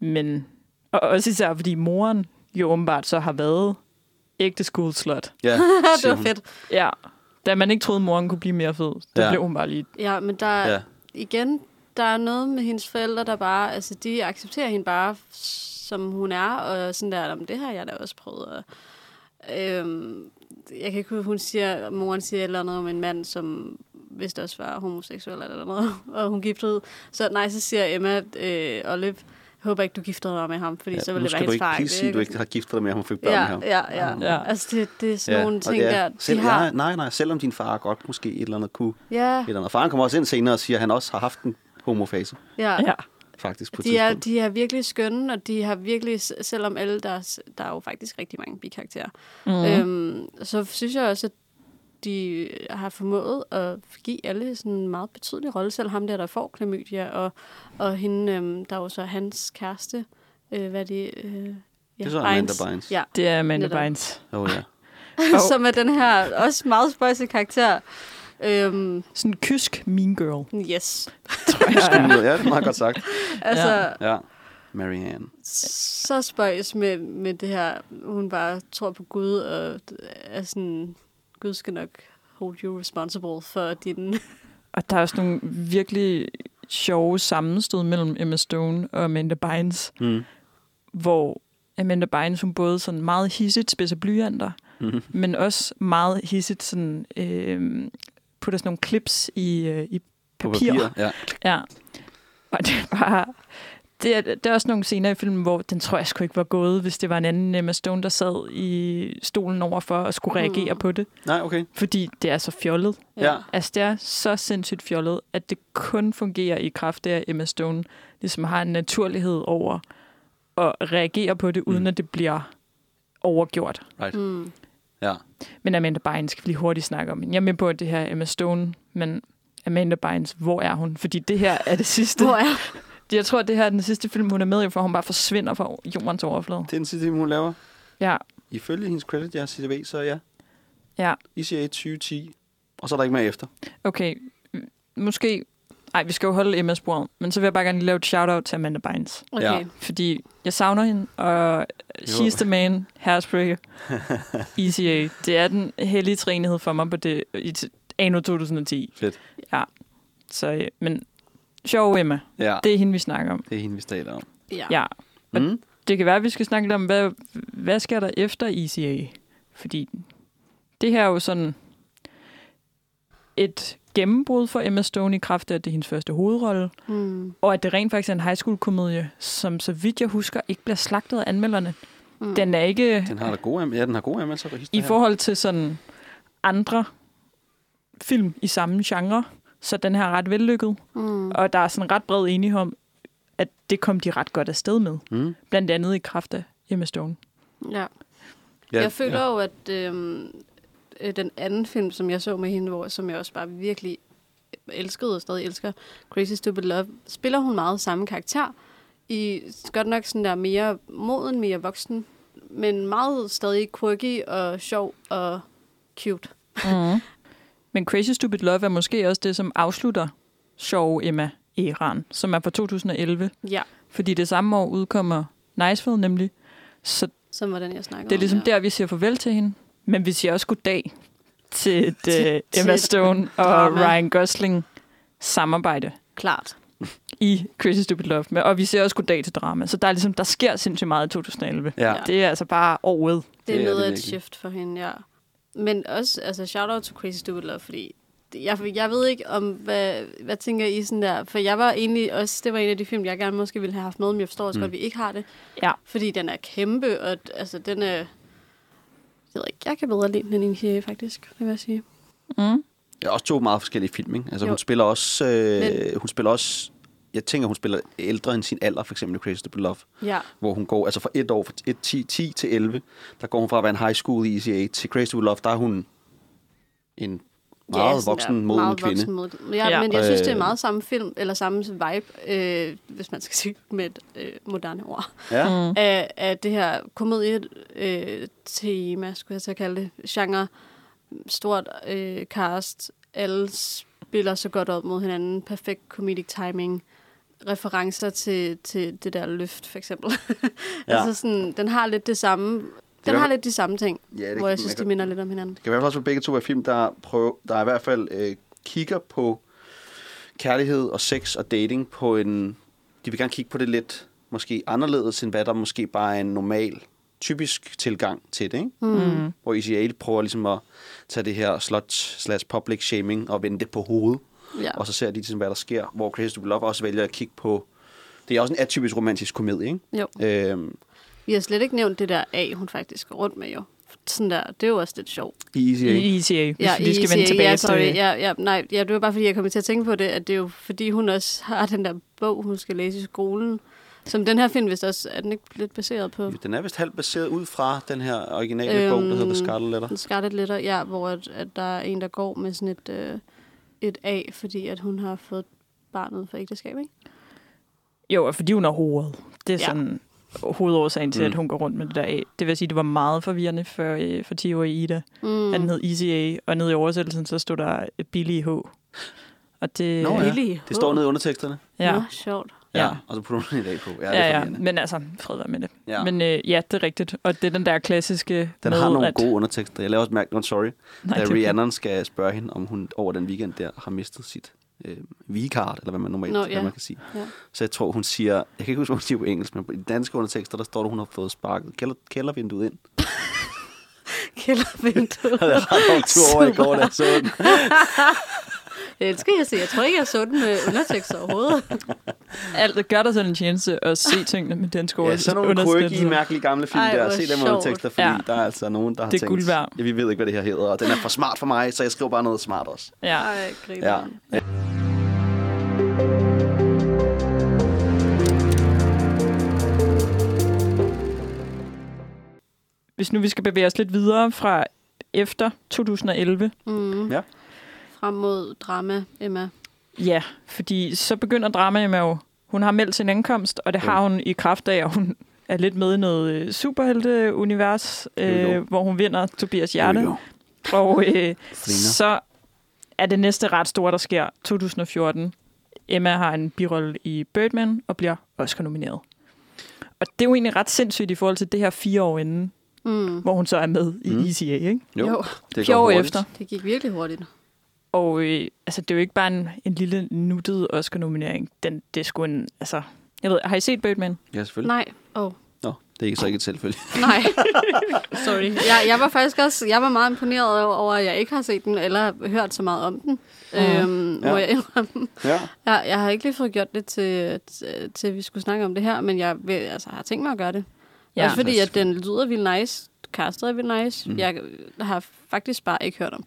Men, og også især fordi moren jo åbenbart så har været ægte school slut. (laughs) Ja, (laughs) det var fedt. Ja, da man ikke troede, moren kunne blive mere fed, der Ja. blev hun bare lige... Ja, men der, Ja. igen, der er noget med hendes forældre, der bare, altså de accepterer hende bare, som hun er, og sådan der, "Jamen, det har jeg da også prøvet. Og, øhm, jeg kan ikke huske, hun siger, moren siger et eller andet om en mand, som vist også var homoseksuel eller noget, (laughs) og hun giftede. Så nej, så siger Emma, øh, Olive, jeg håber ikke, du giftede dig med ham, fordi Ja, så nu ville det være skal du hendes ikke far. please sige, du ikke har giftet dig med ham og fik børn ja, med ham. ja, ja, Ja. Altså, det, det er sådan nogle og ting der, de selv, har... ja, nej, nej, selvom din far godt måske et eller andet kunne. Ja, Et eller andet. Faren kommer også ind senere og siger, at han også har haft en homofase, ja. Ja, faktisk, på De er, de er virkelig skønne, og de har virkelig, selvom alle, der, er der er jo faktisk rigtig mange bikarakterer, mm. øhm, så synes jeg også, at de har formået at give alle sådan en meget betydelig rolle, selv ham der, der får klamydia, og, og hende, øhm, der er jo så hans kæreste, øh, hvad er det? Øh, ja, Det er så Amanda Bynes. Ja, det er Amanda Netop. Bynes. Oh, ja. Og- (laughs) som er den her også meget spøjse karakter. Øhm, Sådan en kysk mean girl, yes. (laughs) tror jeg. Ja, det er meget godt sagt. (laughs) Altså, Ja. Ja. Marianne. så spøjs med, med det her, hun bare tror på Gud, og er sådan, Gud skal nok hold you responsible for din... Og der er også nogle virkelig sjove sammenstød mellem Emma Stone og Amanda Bynes, Mm. hvor Amanda Bynes, hun både sådan meget hissigt spidser blyanter, Mm. men også meget hissigt sådan, øh, putter sådan nogle clips i, øh, i På papir. papir. Ja. Ja. Og det var... Det er, det er også nogle scener i filmen, hvor den tror jeg sgu ikke var gået, hvis det var en anden Emma Stone, der sad i stolen overfor og skulle reagere Mm. på det. Nej, okay. Fordi det er så fjollet. Ja. Altså, det er så sindssygt fjollet, at det kun fungerer i kraft af, at Emma Stone ligesom har en naturlighed over at reagere på det, uden Mm. at det bliver overgjort. Right. Mm. Ja. Men Amanda Bynes skal vi lige hurtigt snakke om. Jeg er med på, at det her er Emma Stone, men Amanda Bynes, hvor er hun? Fordi det her er det sidste. Hvor er Jeg tror, at det her er den sidste film, hun er med i, for hun bare forsvinder fra jordens overflade. Det er den sidste film, hun laver. Ja, Ifølge hendes credit, ja, CTV, så ja. ja. ICA 2010. Og så er der ikke mere efter. Okay, måske... Ej, vi skal jo holde Emma sporet, men så vil jeg bare gerne lige lave et shout-out til Amanda Bynes. Okay. Ja. Fordi jeg savner hende, og She's the Man, Hairspray, (laughs) ECA. Det er den hellige træenighed for mig på det i anno 2010. Fedt. Ja, så, øh, men sjov Emma, Ja, det er hende, vi snakker om. det er hende, vi taler om. Ja. Ja, Og- Mm. det kan være, at vi skal snakke lidt om, hvad, hvad sker der efter ECA? Fordi det her er jo sådan... et gennembrud for Emma Stone i kraft af, at det er hendes første hovedrolle, Mm. og at det rent faktisk er en high school komedie, som så vidt jeg husker ikke bliver slagtet af anmelderne. Mm. Den er ikke Den har da gode, ja, den har gode anmeldelser i forhold til sådan andre film i samme genre, så den her er ret vellykket. Mm. Og der er sådan ret bred enighed om, at det kom de ret godt afsted med. Mm. Blandt andet i kraft af Emma Stone. Ja. Ja, Jeg føler ja. jo, at øhm, øh, den anden film, som jeg så med hende, hvor, som jeg også bare virkelig elskede og stadig elsker, Crazy Stupid Love, spiller hun meget samme karakter. I godt nok sådan der mere moden, mere voksen, men meget stadig quirky og sjov og cute. Mm. (laughs) Men Crazy Stupid Love er måske også det, som afslutter sjov Emma Eran, som er fra 2011. Ja, Fordi det samme år udkommer Niceville nemlig. Så som var den, jeg snakkede det er ligesom om. ja. der, vi siger farvel til hende. Men vi siger også goddag til et (laughs) Til- uh, til Emma Stone og drama. Ryan Gosling samarbejde Klart. i Crazy Stupid Love. Og vi siger også goddag til drama. Så der, er ligesom, der sker sindssygt meget i 2011. Ja. Det er altså bare året. Det er noget af et shift for hende, ja. Men også, altså, shout out to Crazy Stupid Love, fordi jeg, jeg ved ikke om, hvad, hvad tænker I sådan der? For jeg var egentlig også, det var en af de film, jeg gerne måske ville have haft med, men jeg forstår også Mm. godt, at vi ikke har det. Ja. Fordi den er kæmpe, og altså, den er... Jeg ved ikke, jeg kan bedre lide den end Initiative, faktisk, det vil jeg sige. Mm. Det er også to meget forskellige film, ikke? Altså, Jo. hun spiller også... Øh, Men- hun spiller også... Jeg tænker, hun spiller ældre end sin alder, for eksempel i Crazy Stupid Love, Ja, hvor hun går, altså fra et år, fra et, 10, 10 til 11, der går hun fra at være en high school i ECA til Crazy Stupid Love, der er hun en meget ja, voksen, moden meget kvinde. Voksen, moden. Ja, Ja. ja, men jeg synes, det er Øh. meget samme film, eller samme vibe, øh, hvis man skal sige med et øh, moderne ord. Ja. (laughs) Mm. af, af det her komedie-tema, skulle jeg så kalde det, genre, stort øh, cast, alle spiller så godt op mod hinanden, perfekt comedic timing, referencer til, til det der løft, for eksempel. (laughs) Ja. altså sådan, den har lidt det samme, den er- har lidt de samme ting, Ja, det hvor jeg kan- synes, man de minder lidt om hinanden. Det kan i hvert fald også være begge to af film, der, prøver, der i hvert fald øh, kigger på kærlighed og sex og dating på en... De vil gerne kigge på det lidt måske anderledes, end hvad der måske bare er en normal, typisk tilgang til det, ikke? Mm. Hvor ECA prøver ligesom at tage det her slut slash public shaming og vende det på hovedet. Ja. Og så ser de ligesom, hvad der sker. Hvor Crazy Stupid Love også vælger at kigge på... Det er også en atypisk romantisk komedie, ikke? Jo. Øhm, Vi har slet ikke nævnt det der A, hun faktisk går rundt med jo. Sådan der, det er jo også lidt sjovt. I ECA. I ECA, hvis Ja, vi lige skal ECA, vende tilbage ja, sorry. til... Ja, ja, nej, ja, det var bare fordi, jeg kom til at tænke på det, at det er jo fordi, hun også har den der bog, hun skal læse i skolen. Som den her film vist også, er den ikke lidt baseret på? Den er vist halvt baseret ud fra den her originale øhm, bog, der hedder The Scarlet Letter. The Scarlet Letter, ja, hvor at, at der er en, der går med sådan et, øh, et A, fordi at hun har fået barnet for ægteskab, ikke? Jo, fordi hun er hovedet. Det er Ja. sådan hovedårsagen til, Mm. at hun går rundt med det der A. Det vil sige, det var meget forvirrende for, øh, for 10 år i Ida. Mm. At den hed ECA, og nede i oversættelsen, så stod der Billy H. Og det... Nå, ja. Billy Det står nede i underteksterne. Ja. Nå, sjovt. Ja. Ja. Og så putter hun en dag på. Ja, det Ja, ja, men altså, fred være med det. Ja. Men øh, ja, det er rigtigt. Og det er den der klassiske Den med, har nogle at... gode undertekster. Jeg laver også mærke, sorry, Nej, da er okay. Rhiannon skal spørge hende, om hun over den weekend der har mistet sit øh, V-card, eller hvad man normalt Nå, hvad ja. man kan sige. Ja. Så jeg tror, hun siger, jeg kan ikke huske, hvad hun siger på engelsk, men på de danske undertekster, der står der, hun har fået sparket kælder, kældervinduet ind. (laughs) Kældervinduet. (laughs) Jeg havde ret over i går, da jeg så den. (laughs) Jeg elsker jeg se. Jeg tror ikke, jeg så den med undertekst overhovedet. (laughs) Alt gør dig sådan en tjeneste at se tingene med danske Ja, sådan nogle quirky, undersættelser. mærkelige gamle film Ej, der. Se dem sjovt. undertekster, fordi Ja. der er altså nogen, der har Det er tænkt, guld værd. ja, vi ved ikke, hvad det her hedder, og den er for smart for mig, så jeg skriver bare noget smart også. Ja. Ej, griner. Ja. Hvis nu vi skal bevæge os lidt videre fra efter 2011, Mm. Ja. Frem mod drama, Emma. ja, fordi så begynder dramaet med jo, hun har meldt sin ankomst, og det Jo. har hun i kraft af, at hun er lidt med i noget øh, superhelte-univers, Jo, jo. øh, hvor hun vinder Tobias Hjerte. Jo, Og øh, (laughs) så er det næste ret store, der sker 2014. Emma har en birolle i Birdman og bliver Oscar-nomineret. Og det er jo egentlig ret sindssygt i forhold til det her fire år inden, Mm. hvor hun så er med i Mm. ECA, ikke? Jo, Jo. det Fire går år hurtigt. efter. Det gik virkelig hurtigt. Og øh, altså, det er jo ikke bare en, en lille nuttet Oscar-nominering. Den, det er sgu en... Altså, jeg ved, har I set Birdman? Ja, selvfølgelig. Nej. Oh. Nå. Det er ikke så ikke et tilfælde. (laughs) Nej, sorry. Jeg, jeg var faktisk også jeg var meget imponeret over, at jeg ikke har set den, eller hørt så meget om den. Mm. Øhm, Ja. må jeg indrømme. Ja. Jeg, jeg har ikke lige fået gjort det til, til, til, vi skulle snakke om det her, men jeg vil, altså, har tænkt mig at gøre det. Ja, også fordi, at den lyder vildt nice. Castet er vildt nice. Mm. Jeg har faktisk bare ikke hørt om.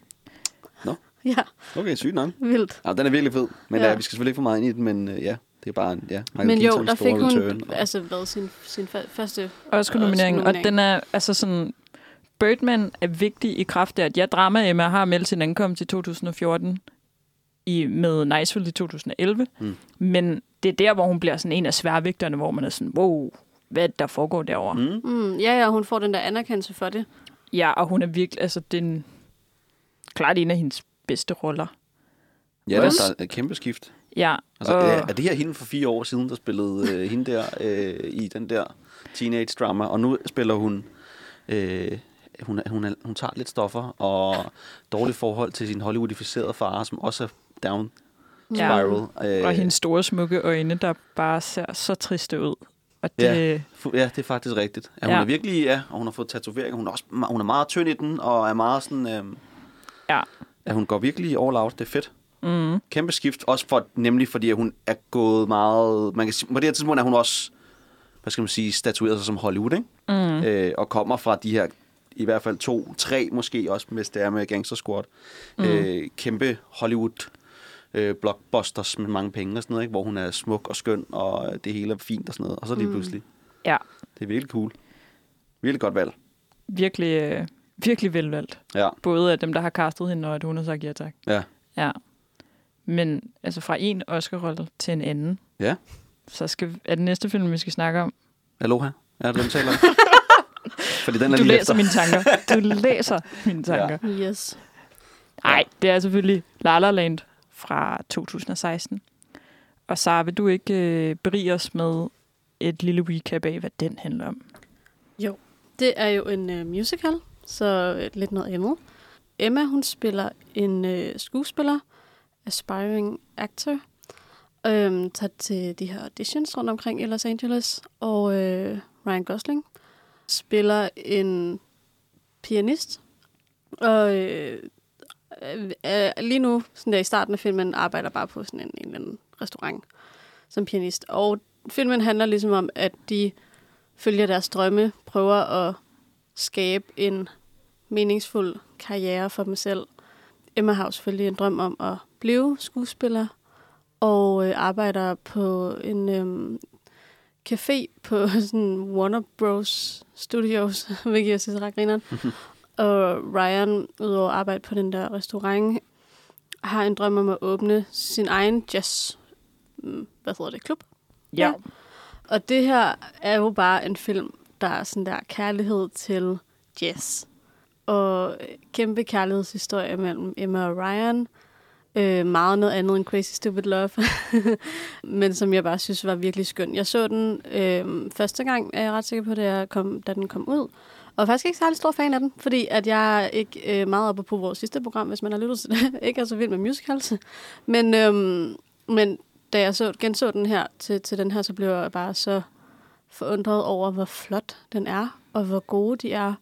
Ja, Okay, sygt nok. vildt. Ja, den er virkelig fed. Men Ja. ja. vi skal selvfølgelig ikke for meget ind i den, men øh, ja, det er bare en, ja, Michael Men jo, Keatons der store fik hun return, og- altså været sin, sin fa- første... Oscar-nominering, og den er altså sådan... Birdman er vigtig i kraft af, at jeg Drama Emma har meldt sin ankomst i 2014 i, med Niceville i 2011. Mm. Men det er der, hvor hun bliver sådan en af sværvægterne, hvor man er sådan, wow, hvad er det, der foregår derovre? Mm. Mm. Mm, ja, ja, hun får den der anerkendelse for det. Ja, og hun er virkelig, altså den klart en af hendes bedste roller. Ja, der, der er et kæmpe skift. Ja, Altså, og, er, det her hende for fire år siden, der spillede øh, hende der øh, i den der teenage drama, og nu spiller hun, øh, hun, hun, hun tager lidt stoffer og dårligt forhold til sin Hollywoodificerede far, som også er down Ja. spiral. Øh, og hendes store smukke øjne, der bare ser så triste ud. Og det, Ja. ja, det er faktisk rigtigt. Ja, hun Ja. er virkelig, ja, og hun har fået tatoveringer. Hun er, også, hun er meget tynd i den, og er meget sådan, øh, Ja. Ja, hun går virkelig all out. Det er fedt. mm, kæmpe skift, også for, nemlig fordi at hun er gået meget, man kan sige, på det her tidspunkt er hun også, hvad skal man sige, statueret sig som Hollywood, ikke? mm, Øh, og kommer fra de her, i hvert fald to, tre måske også, hvis det er med Gangster Squad, mm. øh, kæmpe Hollywood øh, blockbusters med mange penge og sådan noget, ikke? hvor hun er smuk og skøn, og det hele er fint og sådan noget, og så lige pludselig, ja, det er virkelig cool. Virkelig godt valg. virkelig, øh, virkelig velvalgt. Ja, Både af dem, der har castet hende, og at hun har sagt ja tak. ja. Ja. Men altså fra en Oscar-rolle til en anden, Ja. så skal, er det næste film, vi skal snakke om. Aloha. Ja, det er den taler om. (laughs) Fordi den er Du læser efter. mine tanker. Du (laughs) læser mine tanker. Yes. Nej, det er selvfølgelig La La Land fra 2016. Og Sara, vil du ikke øh, berige os med et lille recap af, hvad den handler om? Det er jo en uh, musical, så øh, lidt noget andet. Emma, hun spiller en øh, skuespiller, aspiring actor, øhm, tager til de her auditions rundt omkring i Los Angeles, og øh, Ryan Gosling spiller en pianist, og øh, øh, øh, lige nu, sådan der i starten af filmen, arbejder bare på sådan en, en eller anden restaurant som pianist. Og filmen handler ligesom om, at de følger deres drømme, prøver at skabe en meningsfuld karriere for dem selv. Emma har selvfølgelig en drøm om at blive skuespiller, og øh, arbejder på en øhm, café på (laughs) sådan Warner Bros. Studios, (laughs) hvilket jeg synes er ret grineren. (laughs) og Ryan, udover at arbejde på den der restaurant, har en drøm om at åbne sin egen jazz, mm, hvad hedder det, klub. Ja. Og det her er jo bare en film, der er sådan der kærlighed til jazz. Og kæmpe kærlighedshistorie mellem Emma og Ryan. Øh, meget noget andet end Crazy Stupid Love. (laughs) Men som jeg bare synes var virkelig skøn. Jeg så den øh, første gang, er jeg ret sikker på, da, jeg kom, da den kom ud. Og faktisk ikke særlig stor fan af den, fordi at jeg er ikke øh, meget oppe på vores sidste program, hvis man har lyttet til det, (laughs) ikke er så vild med musicals. Men, øh, men da jeg så, genså den her til, til den her, så blev jeg bare så forundret over, hvor flot den er, og hvor gode de er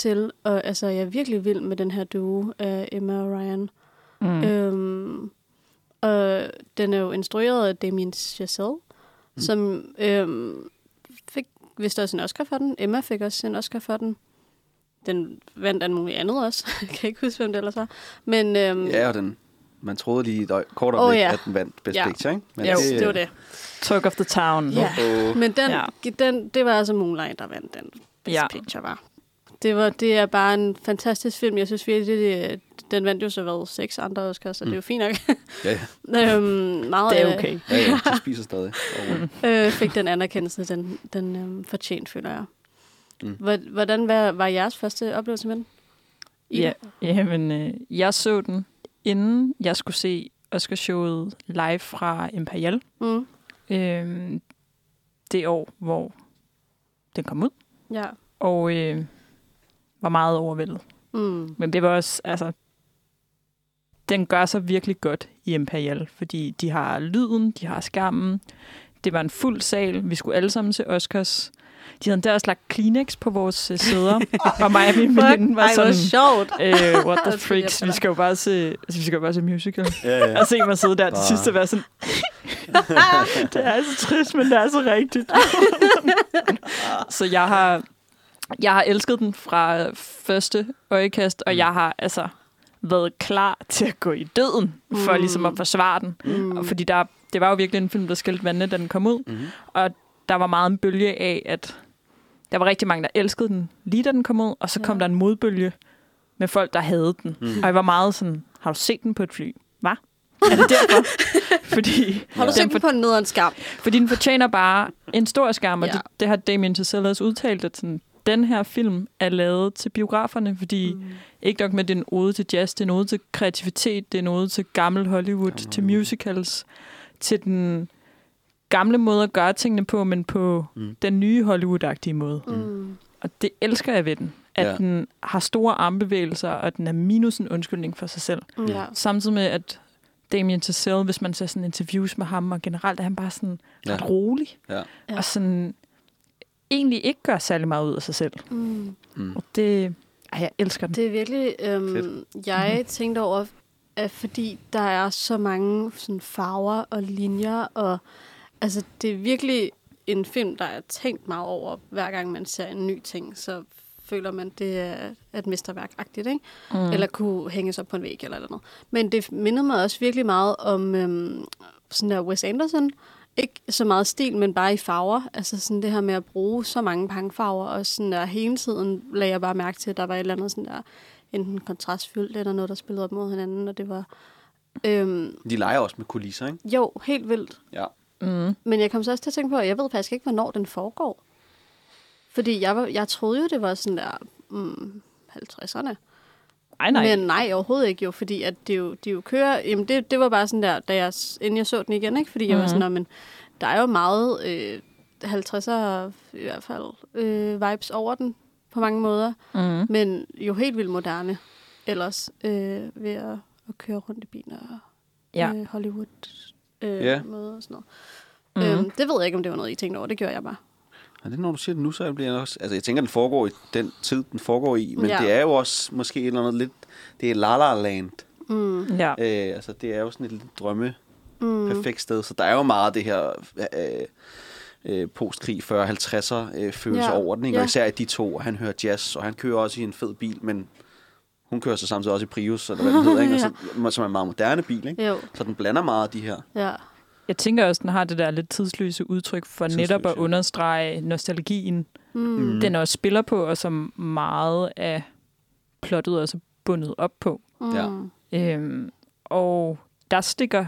til. Og altså, jeg er virkelig vild med den her duo af Emma og Ryan. Mm. Øhm, og den er jo instrueret af Damien Chazelle, mm. som øhm, fik vist også en Oscar for den. Emma fik også en Oscar for den. Den vandt alt muligt andet også. (laughs) jeg kan ikke huske, hvem det ellers var. Men øhm, Ja, og den, man troede lige et kort øjeblik, ja. at den vandt Best Ja. Picture, ikke? Men jo, det, det var det. Talk of the Town. Ja, Åh. men den, Ja. den, det var altså Moonlight, der vandt den Best ja. Picture, var. Det, var, det er bare en fantastisk film. Jeg synes virkelig, det, det, den vandt jo så været seks andre Oscars, så mm. det er jo fint nok. Ja, ja. (laughs) øhm, meget Det er af- okay. Ja, ja, de (laughs) spiser stadig. (laughs) Øh, fik den anerkendelse, den, den øhm, fortjent, føler jeg. Mm. Mm. Hvordan var, var jeres første oplevelse med den? Ja, jamen, øh, jeg så den, inden jeg skulle se Oscarshowet live fra Imperial. Mm. Øh, det år, hvor den kom ud. Ja. Og øh, var meget overvældet. Mm. Men det var også, altså, den gør sig virkelig godt i Imperial, fordi de har lyden, de har skærmen. Det var en fuld sal. Vi skulle alle sammen til Oscars. De havde der også lagt Kleenex på vores øh, sæder, (laughs) og mig og min veninde var Ej, sådan, sjovt. øh, what the (laughs) Det freaks, vi skal jo bare se, altså, vi skal jo bare se musical. Ja, ja. Og se mig sidde der til Bare- sidst og være sådan, (laughs) det er så trist, men det er så rigtigt. så jeg har, jeg har elsket den fra første øjekast, og jeg har altså været klar til at gå i døden, for Mm. ligesom at forsvare den. Mm. Og fordi der, det var jo virkelig en film, der skældte vandene, da den kom ud. Mhm. Og der var meget en bølge af, at der var rigtig mange, der elskede den lige da den kom ud, og så kom Ja. der en modbølge med folk, der havde den. Mhm. Og jeg var meget sådan, har du set den på et fly? Hvad? (laughs) Er det derfor? fordi, Har du set den på en nederen skærm? fordi den fortjender bare en stor skærm, og Ja. det, det har Damien Chazelle også udtalt, at sådan, den her film er lavet til biograferne, fordi mm. ikke nok med, at det er en ode til jazz, det er en ode til kreativitet, det er en ode til gammel Hollywood, Gammel til musicals, til den gamle måde at gøre tingene på, men på Mm. mm. den nye Hollywood-agtige måde. Mm. Og det elsker jeg ved den, at Ja. den har store armbevægelser, og den er minus en undskyldning for sig selv. Ja. Samtidig med, at Damien Chazelle, hvis man ser sådan interviews med ham, og generelt er han bare sådan Ja. ret rolig. Ja. Ja. Og sådan egentlig ikke gør særlig meget ud af sig selv. Mm. Mm. Og det... Ej, jeg elsker den. Det er virkelig... Øhm, jeg tænkte over, at fordi der er så mange sådan, farver og linjer, og altså, det er virkelig en film, der er tænkt meget over, hver gang man ser en ny ting, så føler man, det er et mesterværk-agtigt, ikke? Mm. Eller kunne hænges op på en væg eller noget. Men det mindede mig også virkelig meget om øhm, sådan der Wes Anderson. Ikke så meget stil, men bare i farver. Altså sådan det her med at bruge så mange pangfarver, og sådan der hele tiden lagde jeg bare mærke til, at der var et eller andet sådan der, enten kontrastfyldt eller noget, der spillede op mod hinanden, og det var... Øhm, De leger også med kulisser, ikke? jo, helt vildt. Ja. Mm. Men jeg kom så også til at tænke på, at jeg ved faktisk ikke, hvornår den foregår. Fordi jeg, var, jeg troede jo, det var sådan der mm, 50'erne. Ej, nej. Men nej, overhovedet ikke jo, fordi at det jo, de jo kører... Jamen det, det var bare sådan der, da jeg, inden jeg så den igen, ikke? Fordi jeg var Mhm. sådan, "Nå, men der er jo meget øh, 50'er i hvert fald øh, vibes over den på mange måder. Mm. Men jo helt vildt moderne ellers øh, ved at, at køre rundt i biler og Ja. øh, Hollywood øh, måde og sådan noget. Mhm. Øhm, det ved jeg ikke, om det var noget, I tænkte over. Det gør jeg bare. Og det når du siger det nu, så bliver jeg også... Altså, jeg tænker, den foregår i den tid, den foregår i. Men Ja. det er jo også måske et eller andet lidt... Det er La La Land. Mm. Ja. Øh, altså, det er jo sådan et lidt drømme Mm. perfekt sted. Så der er jo meget af det her øh, øh, postkrig 40-50'er øh, følelse Ja, over den. Ikke? ja. Og især i de to. Han hører jazz, og han kører også i en fed bil, men hun kører så samtidig også i Prius, eller hvad den hedder, ikke? (laughs) Og så, som er en meget moderne bil. Ikke? Jo, Så den blander meget af de her. ja. Jeg tænker også, den har det der lidt tidsløse udtryk for Tidsløs, netop at understrege nostalgien, Mm. mm. den også spiller på, og som meget af plottet også er bundet op på. Mm. Ja. Øhm, og der stikker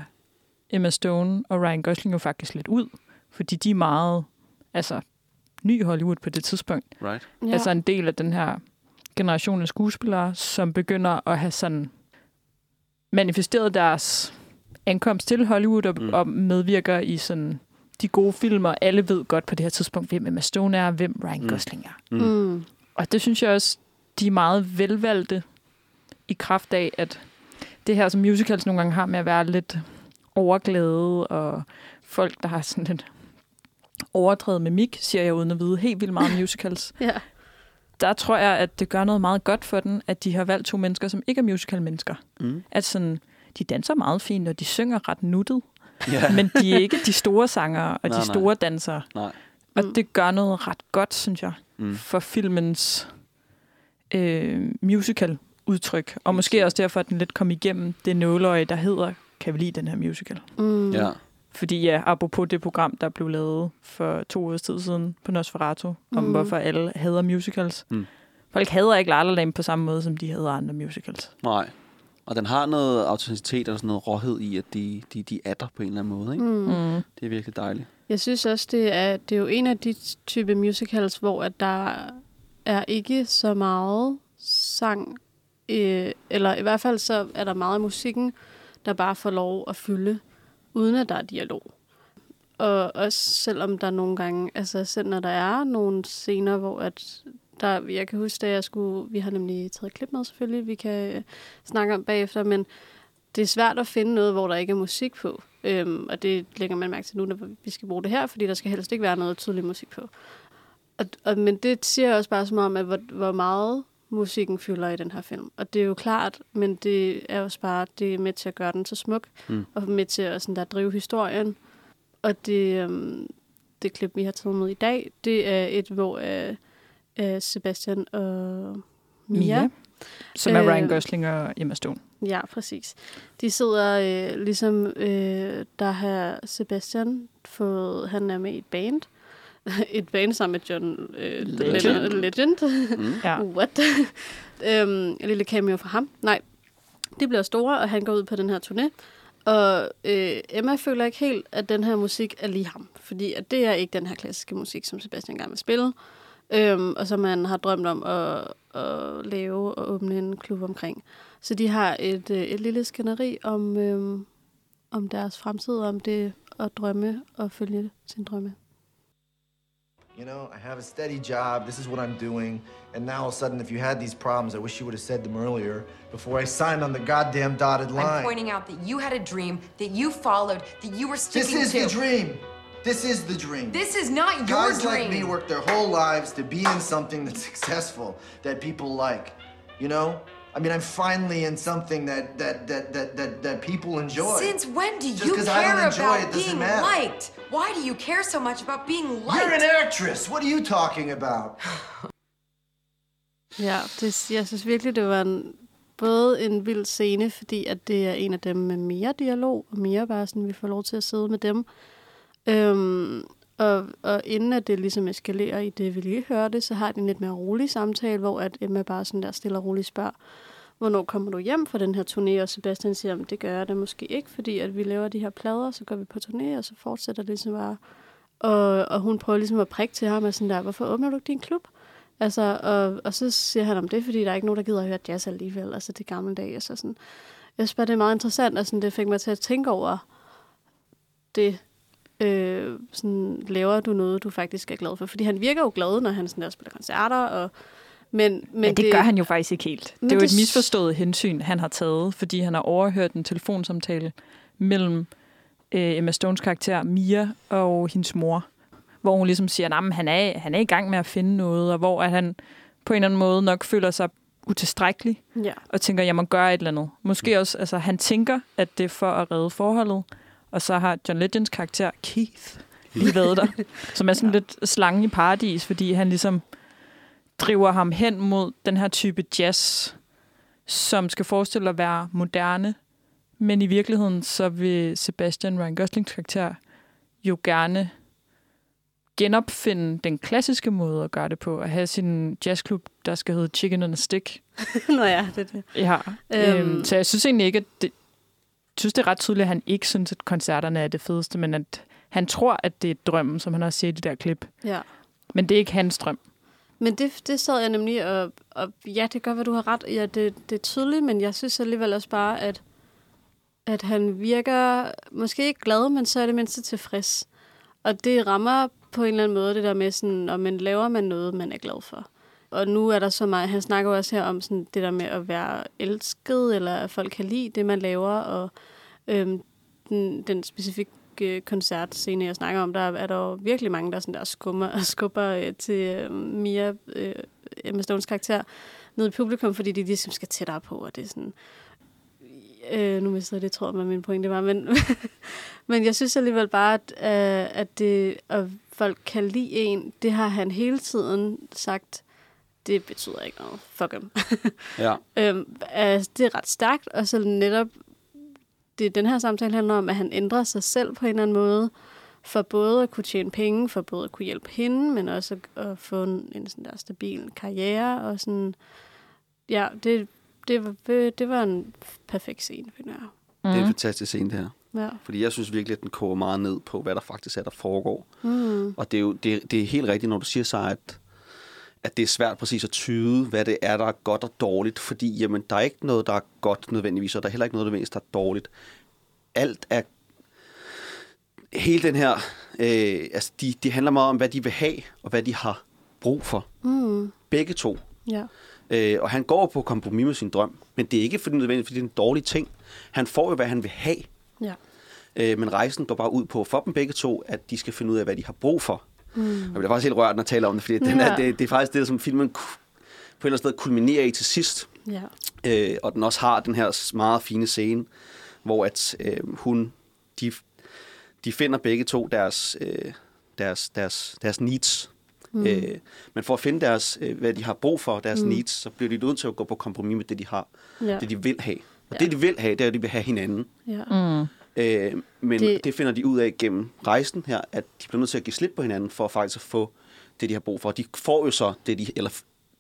Emma Stone og Ryan Gosling jo faktisk lidt ud, fordi de er meget altså, ny Hollywood på det tidspunkt. Right? Ja. Altså en del af den her generation af skuespillere, som begynder at have sådan manifesteret deres ankomst til Hollywood og, Mm. og medvirker i sådan de gode film, og alle ved godt på det her tidspunkt, hvem Emma Stone er, og hvem Ryan Mm. Gosling er. Mm. Mm. Og det synes jeg også, de er meget velvalgte i kraft af, at det her, som musicals nogle gange har med at være lidt overglæde, og folk, der har sådan lidt overdrevet mimik, siger jeg uden at vide helt vildt meget om musicals. (laughs) Ja. Der tror jeg, at det gør noget meget godt for den, at de har valgt to mennesker, som ikke er musical-mennesker. Mm. At sådan, de danser meget fint, og de synger ret nuttet, Ja. (laughs) men de er ikke de store sangere og Nej, de nej. store dansere. Nej. Og Mm. det gør noget ret godt, synes jeg Mm. for filmens øh, musical udtryk. Og måske også derfor, at den lidt kom igennem det nåløje, der hedder, kan vi lide den her musical? Mm. Ja. Fordi ja, apropos det program, der blev lavet for to år tid siden på Nosferatu, mm. om hvorfor alle hader musicals. Mm. Folk hader ikke La La Land på samme måde, som de hader andre musicals. Nej. Og den har noget autenticitet og sådan noget råhed i, at de, de, de er der på en eller anden måde. Ikke? Mm. Mm. Det er virkelig dejligt. Jeg synes også, det er, det er jo en af de type musicals, hvor at der er ikke så meget sang, øh, eller i hvert fald så er der meget af musikken, der bare får lov at fylde, uden at der er dialog. Og også selvom der nogle gange, altså selv når der er nogle scener, hvor at der, jeg kan huske, da jeg skulle, vi har nemlig taget klip med selvfølgelig, vi kan øh, snakke om bagefter, men det er svært at finde noget, hvor der ikke er musik på. Øhm, og det lægger man mærke til nu, når vi skal bruge det her, fordi der skal helst ikke være noget tydelig musik på. Og, og, men det siger også bare som om, at hvor, hvor meget musikken fylder i den her film. Og det er jo klart, men det er også bare, det er med til at gøre den så smuk, Mm. og med til at sådan der, drive historien. Og det, øhm, det klip, vi har taget med i dag, det er et, hvor øh, øh, Sebastian og Mia, Mia. Som er Øh, Ryan Gosling og Emma Stone. Ja, præcis. De sidder øh, ligesom, øh, der har Sebastian fået, han er med i et band. (laughs) et band sammen med John øh, Legend. Legend. Legend. Mm. (laughs) Ja. What? (laughs) øhm, en lille cameo fra ham. Nej, de bliver store, og han går ud på den her turné. Og øh, Emma føler ikke helt, at den her musik er lige ham. Fordi at det er ikke den her klassiske musik, som Sebastian gerne vil spille. Øhm, og som man har drømt om at, at lave og åbne en klub omkring. Så de har et, øh, et lille skænderi om, øhm, om deres fremtid, om det at drømme og følge sin drømme. You know, I have a steady job. This is what I'm doing. And now all of a sudden, if you had these problems, I wish you would have said them earlier before I signed on the goddamn dotted line. I'm pointing out that you had a dream that you followed, that you were this sticking is to. the dream. This is the dream. This is not your Guys dream. like me work their whole lives to be in something that's (laughs) successful, that people like. You know? I mean, I'm finally in something that that that that that, that people enjoy. Since when do Just you 'cause I don't care enjoy about it being matter. liked? Why do you care so much about being liked? You're an actress. What are you talking about? (sighs) Ja, det, jeg synes virkelig, det var en, både en vild scene, fordi at det er en af dem med mere dialog, og mere bare sådan, vi får lov til at sidde med dem. Øhm, og, og inden at det ligesom eskalerer i det, vi lige hørte, så har de en lidt mere rolig samtale, hvor at Emma bare sådan der stille og roligt spørger, hvornår kommer du hjem fra den her turné? Og Sebastian siger, at det gør jeg da måske ikke, fordi at vi laver de her plader, så går vi på turné, og så fortsætter det ligesom bare. Og, og hun prøver ligesom at prikke til ham, og sådan der, hvorfor åbner du ikke din klub? Altså, og, og så siger han om det, fordi der er ikke nogen, der gider at høre jazz alligevel. Altså, det gamle dage. Så sådan. Jeg synes bare, det er meget interessant, og sådan, det fik mig til at tænke over det. Øh, sådan, laver du noget, du faktisk er glad for? Fordi han virker jo glad, når han sådan der spiller koncerter, og men, men, Men det, det gør han jo faktisk ikke helt. Det er jo det et s- misforstået hensyn, han har taget, fordi han har overhørt en telefonsamtale mellem øh, Emma Stones karakter Mia og hendes mor, hvor hun ligesom siger, at han er, han er i gang med at finde noget, og hvor at han på en eller anden måde nok føler sig utilstrækkelig, Ja. og tænker, at jeg må gøre et eller andet. Måske også, altså han tænker, at det er for at redde forholdet, og så har John Legends karakter, Keith, lige været der, (laughs) som er sådan ja. lidt slangen i paradis, fordi han ligesom driver ham hen mod den her type jazz, som skal forestille at være moderne, men i virkeligheden så vil Sebastian Ryan Goslings karakter jo gerne genopfinde den klassiske måde at gøre det på, at have sin jazzklub, der skal hedde Chicken and a Stick. (laughs) Nå ja, det er det. Ja, Øhm. øhm, så jeg synes egentlig ikke, at det, synes, det er ret tydeligt, at han ikke synes, at koncerterne er det fedeste, men at han tror, at det er drømmen, som han har set i det der klip. Ja. Men det er ikke hans drøm. Men det, det sad jeg nemlig, og, og ja, det gør, hvad du har ret. Ja, det, det er tydeligt, men jeg synes alligevel også bare, at, at han virker måske ikke glad, men så er det mindste tilfreds. Og det rammer på en eller anden måde det der med, sådan, om man laver man noget, man er glad for. Og nu er der så meget, han snakker jo også her om sådan, det der med at være elsket, eller at folk kan lide det, man laver, og øhm, den, den specifikke øh, koncertscene, jeg snakker om, der er der jo virkelig mange, der, sådan der skummer, og (laughs) skubber øh, til øh, Mia, øh, Emma Stones karakter, ned i publikum, fordi de ligesom skal tættere på, og det er sådan... Øh, nu mistede jeg det, tror jeg, hvad min pointe var, men, (laughs) men jeg synes alligevel bare, at, øh, at, det, at folk kan lide en, det har han hele tiden sagt, det betyder ikke noget. Fuck ham. (laughs) Ja. øhm, altså, det er ret stærkt, og så netop det den her samtale handler om, at han ændrer sig selv på en eller anden måde, for både at kunne tjene penge, for både at kunne hjælpe hende, men også at, at få en, en sådan der stabil karriere, og sådan, ja, det, det, var, det var en perfekt scene, finder jeg. Det er en fantastisk scene, det her. Ja. Fordi jeg synes virkelig, at den koger meget ned på, hvad der faktisk er, der foregår. Mm. Og det er jo det, det er helt rigtigt, når du siger så, at, at det er svært præcis at tyde, hvad det er, der er godt og dårligt. Fordi jamen, der er ikke noget, der er godt nødvendigvis, og der er heller ikke noget, nødvendigvis, der er dårligt. Alt er... Hele den her... Øh, altså, de, de handler meget om, hvad de vil have, og hvad de har brug for. Mm. Begge to. Ja. Øh, og han går på kompromis med sin drøm. Men det er ikke fordi, nødvendigvis, fordi det er en dårlig ting. Han får jo, hvad han vil have. Ja. Øh, men rejsen går bare ud på for dem begge to, at de skal finde ud af, hvad de har brug for. Mm. Og jeg bliver faktisk helt rørt, når jeg taler om det, fordi den Ja. er, det, det er faktisk det, som filmen på et eller andet sted kulminerer i til sidst. Ja. Øh, og den også har den her meget fine scene, hvor at øh, hun, de, de finder begge to deres, øh, deres, deres, deres needs. Mm. Øh, men for at finde deres, øh, hvad de har brug for, deres Mm. mm. needs, så bliver de nødt til at gå på kompromis med det, de har. Ja. Det, de vil have. Og Ja. det, de vil have, det er, at de vil have hinanden. Ja. Mm. Øh, men Det- det, finder de ud af gennem rejsen her, at de bliver nødt til at give slip på hinanden, for faktisk at få det, de har brug for. De får jo så det, de, eller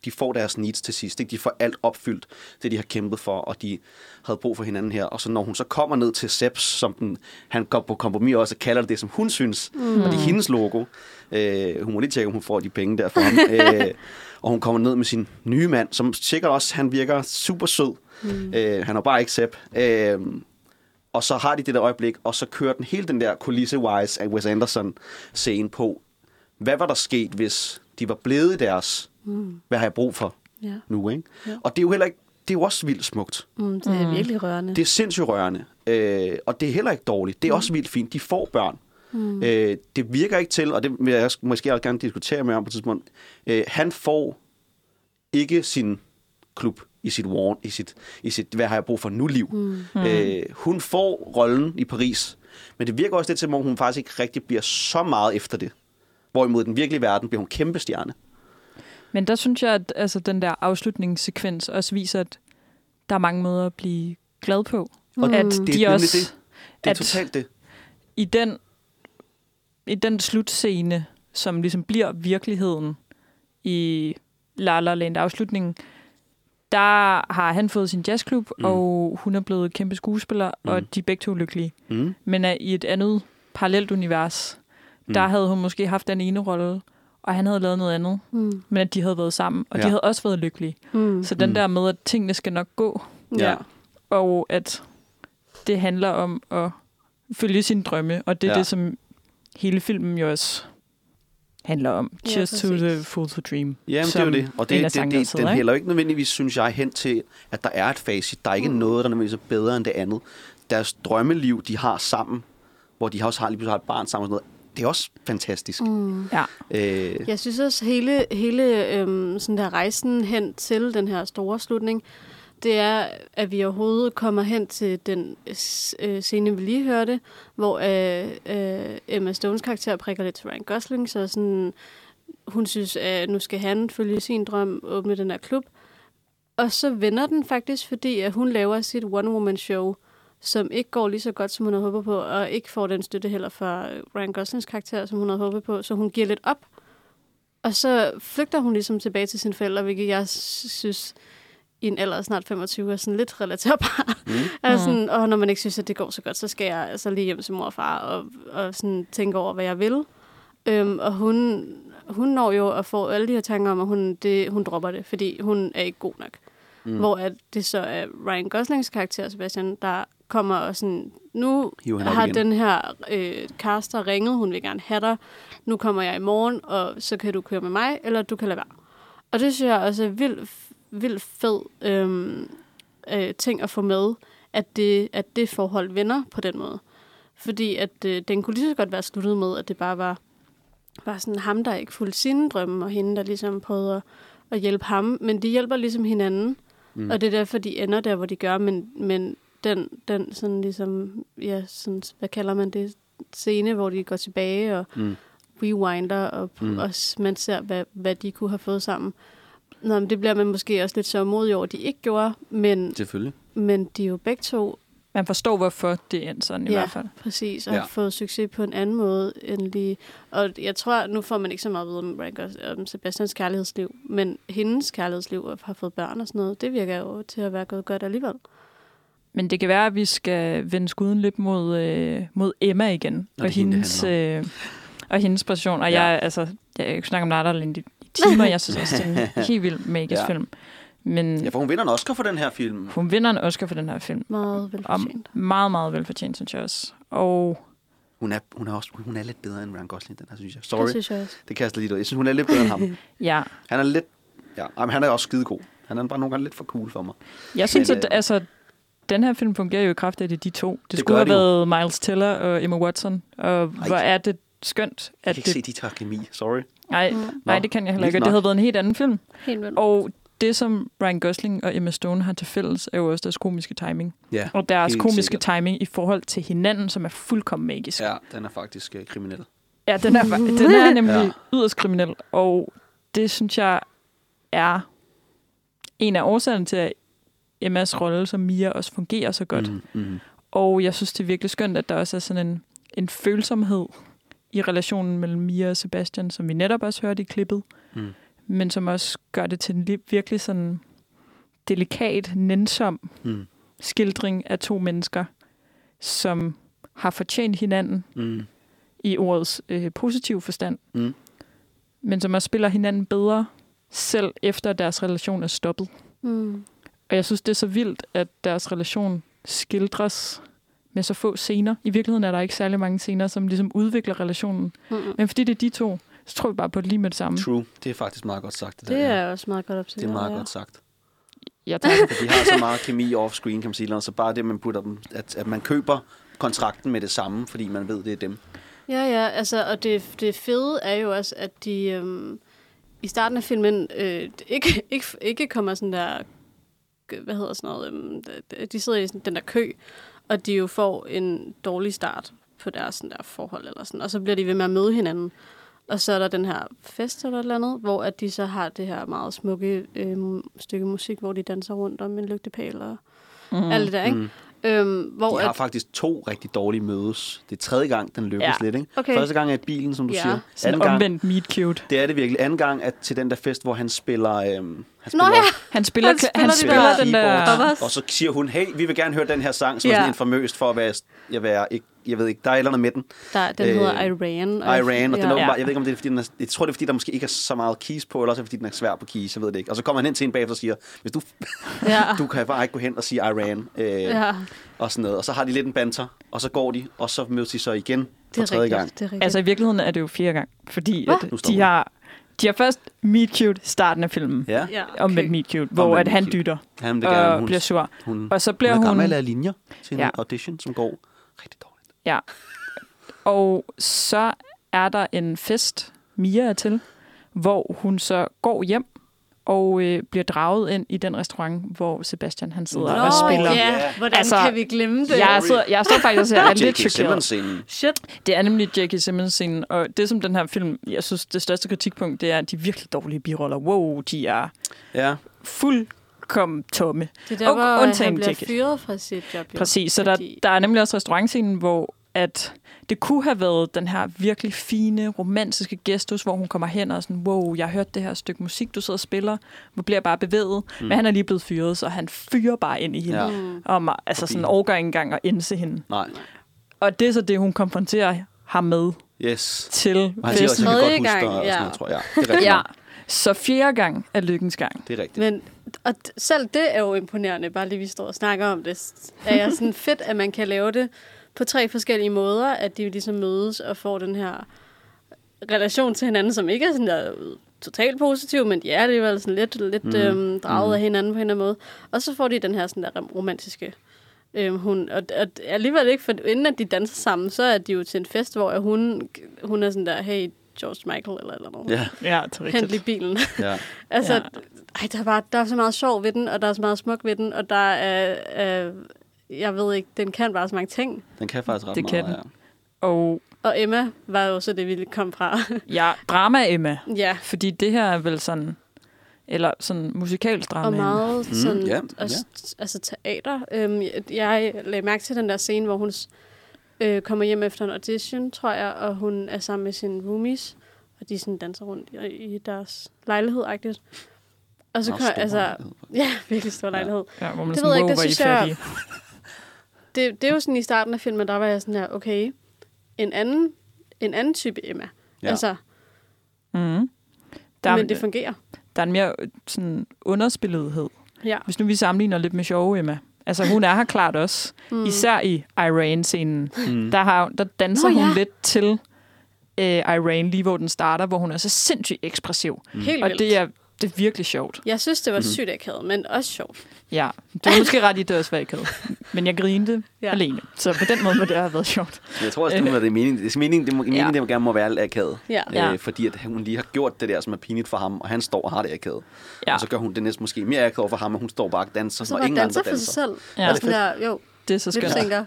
de får deres needs til sidst. Ikke? De får alt opfyldt, det de har kæmpet for, og de havde brug for hinanden her. Og så når hun så kommer ned til Seps, som den, han går på kompromis også, og kalder det det, som hun synes, mm. og det er hendes logo. Øh, hun må lige tjekke, om hun får de penge der for ham. (laughs) øh, og hun kommer ned med sin nye mand, som sikkert også, han virker super sød. Mm. Øh, han er bare ikke Sepp. Øh, og så har de det der øjeblik, og så kører den hele den der kulisse-wise af Wes Anderson-scene på. Hvad var der sket, hvis de var blevet deres, Mm. hvad har jeg brug for Ja. nu, ikke? Ja. Og det er jo heller ikke, det er jo også vildt smukt. Mm, det er virkelig rørende. Det er sindssygt rørende, øh, og det er heller ikke dårligt. Det er også vildt fint. De får børn. Mm. Øh, det virker ikke til, og det vil jeg måske også gerne diskutere med om på et tidspunkt, øh, han får ikke sin klub i sit warn, i sit, i sit hvad har jeg brug for nu liv. Mm. Øh, hun får rollen i Paris, men det virker også lidt til, at hun faktisk ikke rigtig bliver så meget efter det. Hvorimod den virkelige verden bliver hun kæmpe stjerne. Men der synes jeg, at altså, den der afslutningssekvens også viser, at der er mange måder at blive glad på. Og at det er de nemlig også, det. Det er at totalt det. I den, i den slutscene, som ligesom bliver virkeligheden i La La Land afslutningen, der har han fået sin jazzklub, mm. og hun er blevet kæmpe skuespiller, mm. og de er begge to lykkelige. Mm. Men i et andet parallelt univers, Mm. der havde hun måske haft den ene rolle, og han havde lavet noget andet. Mm. Men at de havde været sammen, og Ja. de havde også været lykkelige. Mm. Så den Mm. der med, at tingene skal nok gå, Ja. og at det handler om at følge sine drømme, og det er Ja. det, som hele filmen jo også handler om. Ja, Just to præcis. the full to dream. Jamen, det er jo det. Og det, det, det, hedder, den hælder ikke nødvendigvis, synes jeg, hen til, at der er et facit. Der er ikke Mm. noget, der nødvendigvis er bedre end det andet. Deres drømmeliv, de har sammen, hvor de også har lige pludselig har et barn sammen og sådan noget, det er også fantastisk. Mm. Ja. Øh, Jeg synes også, hele, hele øhm, sådan der rejsen hen til den her store slutning, det er, at vi overhovedet kommer hen til den øh, øh, scene, vi lige hørte, hvor øh, øh, Emma Stones karakter prikker lidt til Ryan Gosling, så sådan, hun synes, at nu skal han følge sin drøm, åbne den her klub. Og så vender den faktisk, fordi at hun laver sit one-woman-show, som ikke går lige så godt, som hun havde håbet på, og ikke får den støtte heller fra øh, Ryan Goslings karakter, som hun havde håbet på, så hun giver lidt op. Og så flygter hun ligesom tilbage til sine forældre, hvilket jeg synes i en alder af snart 25 er sådan lidt relaterbart. mm. Altså, (laughs) sådan, og når man ikke synes, at det går så godt, så skal jeg altså lige hjem til mor og far og, og sådan tænke over, hvad jeg vil. Øhm, og hun, hun når jo at få alle de her tanker om, at hun, det, hun dropper det, fordi hun er ikke god nok. Mm. Hvor at det så er Ryan Goslings karakter, Sebastian, der kommer og sådan, nu har igen. den her øh, caster ringet, hun vil gerne have dig, nu kommer jeg i morgen, og så kan du køre med mig, eller du kan lade være. Og det synes jeg også er vildt, vildt fed øhm, øh, ting at få med, at det, at det forhold vender på den måde. Fordi at øh, den kunne lige så godt være sluttet med, at det bare var, var sådan ham, der ikke fulgte sine drømme, og hende, der ligesom prøvede at, at hjælpe ham. Men de hjælper ligesom hinanden, mm. og det er derfor, de ender der, hvor de gør. Men, men den, den sådan ligesom, ja, sådan, hvad kalder man det, scene, hvor de går tilbage og Mm. rewinder, og, Mm. og man ser, hvad, hvad de kunne have fået sammen. Nå, men det bliver man måske også lidt så modig over, at de ikke gjorde, men, Selvfølgelig. men de er jo begge to Man forstår, hvorfor det endte sådan i ja, hvert fald. præcis, og Ja. har fået succes på en anden måde end lige... Og jeg tror, nu får man ikke så meget at om, om Sebastians kærlighedsliv, men hendes kærlighedsliv og har fået børn og sådan noget, det virker jo til at være gået godt alligevel. Men det kan være, at vi skal vende skuden lidt mod, øh, mod Emma igen. Og Og, er hende, hendes, øh, og hendes passion. Og Ja. jeg, altså, jeg kan ikke snakke om i timer. Jeg synes også, det er en (laughs) helt vild magisk Ja. film. Men Ja, for hun vinder en Oscar for den her film. hun vinder en Oscar for den her film. Meget Og velfortjent. meget, meget velfortjent, synes jeg også. Og Hun er, hun er, også, hun er lidt bedre end Ryan Gosling, den her, synes jeg. Det Sorry, synes jeg også. det kaster lidt ud. Jeg synes, hun er lidt bedre end ham. (laughs) ja, Han er lidt... Ja, jamen, han er også skidegod. Han er bare nogle gange lidt for cool for mig. jeg synes, Men, at øh, altså, den her film fungerer jo i kraft af det de to. Det, Det skulle have det været Miles Teller og Emma Watson. Og hvor er det skønt. Jeg At kan ikke det, se, de tager kemi. Sorry. Nej, Mm. nej, det kan jeg heller ikke. Det havde været en helt anden film. Helt vildt. Og det, som Ryan Gosling og Emma Stone har til fælles, er jo også deres komiske timing. Ja, Og deres komiske sikkert. timing i forhold til hinanden, som er fuldkommen magisk. Ja, den er faktisk uh, kriminel. Ja, den er, den er (laughs) nemlig Ja. yderst kriminel, og det synes jeg er en af årsagerne til, at Emmas rolle som Mia også fungerer så godt. Mm, mm. Og jeg synes, det er virkelig skønt, at der også er sådan en, en følsomhed i relationen mellem Mia og Sebastian, som vi netop også hørte i klippet, Mm. men som også gør det til en li- virkelig sådan delikat, nænsom Mm. skildring af to mennesker, som har fortjent hinanden Mm. i ordets øh, positive forstand, Mm. men som også spiller hinanden bedre, selv efter deres relation er stoppet. Mm. Og jeg synes, det er så vildt, at deres relation skildres med så få scener. I virkeligheden er der ikke særlig mange scener, som ligesom udvikler relationen. Mm. Men fordi det er de to, så tror vi bare på det lige med det samme. True. Det er faktisk meget godt sagt. Det, Det der, ja. er også meget godt til. det er meget ja. godt sagt. Tager For de har så meget kemi off-screen, kan man sige. Så bare det, man putter dem, at, at man køber kontrakten med det samme, fordi man ved, det er dem. Ja, ja, altså, og det, det fede er jo også, at de øhm, i starten af filmen øh, ikke, ikke, ikke kommer sådan der, hvad hedder sådan noget, øhm, de- de sidder i sådan, den der kø, og de jo får en dårlig start på deres sådan der forhold, eller sådan, og så bliver de ved med at møde hinanden. Og så er der den her fest eller et eller andet, hvor at de så har det her meget smukke øh, stykke musik, hvor de danser rundt om en lygtepæl og mm. alt det der, ikke? Mm. Øhm, hvor De har at, faktisk to rigtig dårlige mødes. Det er tredje gang, den lykkes Ja. lidt. Ikke? Okay. Første gang er bilen, som du Ja. siger. sådan Anden gang, omvendt meet cute. det er det virkelig. Anden gang er til den der fest, hvor han spiller... Øhm, han Nå spiller ja, Han spiller, Han han spiller spiller, han der spiller den der... Og så siger hun, hey, vi vil gerne høre den her sang, som Ja. er sådan infamøst for at være, jeg, være ikke, jeg ved ikke, der er et eller andet med den. der, den Øh, hedder Iran. og- Iran, og den er ja. jeg ved ikke, om det er, fordi den er, jeg tror, det er, fordi der måske ikke er så meget keys på, eller også er det, fordi den er svær på keys, jeg ved det ikke. Og så kommer han hen til en bagefter og siger, hvis du, Ja. (laughs) du kan bare ikke gå hen og sige Iran, øh, ja, og sådan noget. Og så har de lidt en banter, og så går de, og så mødes de så igen det for er tredje rigtigt. gang. Det er rigtigt. Altså i virkeligheden er det jo fire gang, fordi Hva? at de har, de har først meet cute starten af filmen. Ja, ja, Om med meet cute, hvor Omvendt at han cute. dytter han det og. Hun, bliver sur. hun, Og så bliver hun er hun... gammel af linjer til en Ja. audition, som går rigtig dårligt. Ja. Og så er der en fest, Mia er til, hvor hun så går hjem og øh, bliver draget ind i den restaurant, hvor Sebastian han sidder Nå, og spiller. ja, hvordan Altså, kan vi glemme det? Jeg, sidder, jeg står faktisk og er lidt chokeret. Shit. Det er nemlig J.K. Simmons-scenen, og det som den her film, jeg synes, det største kritikpunkt, det er, at de er virkelig dårlige biroller. Wow, de er Ja, fuldkommen tomme. Det er der, Og hvor han bliver Ticket. fyret fra sit job. Jo. Præcis, så der, Fordi- der er nemlig også restaurantscenen, hvor at det kunne have været den her virkelig fine, romantiske gestus, hvor hun kommer hen og sådan, wow, jeg har hørt det her stykke musik, du sidder og spiller, hvor bliver jeg bare bevæget. Mm. Men han er lige blevet fyret, så han fyrer bare ind i hende. Ja. Om, altså sådan overgår ikke engang at indse hende. nej. Og det er så det, hun konfronterer ham med Yes. til Og han siger også, han kan godt huske gang, dig, og sådan ja. tror jeg. Ja, det er rigtigt. Ja, så fjerde gang er lykkens gang. Det er rigtigt. Men og selv det er jo imponerende, bare lige vi står og snakker om det. Er jeg sådan (laughs) fedt, at man kan lave det på tre forskellige måder, at de ligesom mødes og får den her relation til hinanden, som ikke er sådan der totalt positiv, men de er alligevel sådan lidt, lidt Mm. øhm, draget mm. af hinanden på en eller anden måde. Og så får de den her sådan der romantiske øhm, hun, og, og alligevel ikke, for inden at de danser sammen, så er de jo til en fest, hvor hun, hun er sådan der, hey, George Michael, eller eller noget. Ja, Ja, det er Hent lige rigtigt. bilen. ja. (laughs) Altså, Ja. Ej, der er, bare, der er så meget sjov ved den, og der er så meget smuk ved den, og der er, øh, jeg ved ikke, den kan bare så mange ting. Den kan faktisk ret Det meget, kan ja. Og Og Emma var jo så det, vi kom fra. (laughs) ja, drama Emma. ja, Fordi det her er vel sådan, eller sådan musikalsk drama. og meget Mm, sådan, ja, også, altså teater. Øhm, jeg- jeg lagde mærke til den der scene, hvor hun øh, kommer hjem efter en audition, tror jeg, og hun er sammen med sine roomies, og de sådan danser rundt i, i deres lejlighed-agtigt. Og så kom, altså, lejlighed. ja, (laughs) virkelig stor lejlighed. Ja, hvor man Det ved jeg ikke, det er synes jeg- (laughs) det, det er jo sådan i starten af filmen, der var jeg sådan her, okay, en anden, en anden type Emma. Ja. Altså, Mm. Der, men det fungerer. der er en mere øh, sådan underspillethed. Ja. Hvis nu vi sammenligner lidt med sjove Emma. Altså, hun er her klart også. Mm. Især i Iran-scenen. Mm. Der, har, der danser Nå, hun ja. lidt til øh, Iran, lige hvor den starter, hvor hun er så sindssygt ekspressiv. Helt Og det er, Det er virkelig sjovt. Jeg synes, det var Mhm. sygt akavet, men også sjovt. Ja, du er måske ret i, det også var akavet. Men jeg grinte Ja. alene. Så på den måde må det have været sjovt. Jeg tror også, det, må, det er meningen, det er meningen, det må, meningen, Ja. det må gerne må være lidt akavet. Ja. Ja. Øh, fordi at hun lige har gjort det der, som er pinligt for ham, og han står og har det akavet. Ja. Og så gør hun det næsten måske mere akavet for ham, og hun står bare og danser, Så og ingen danser andre for danser. sig selv. Ja. Er det Sådan der, jo, Det er så skønt. lipsynker.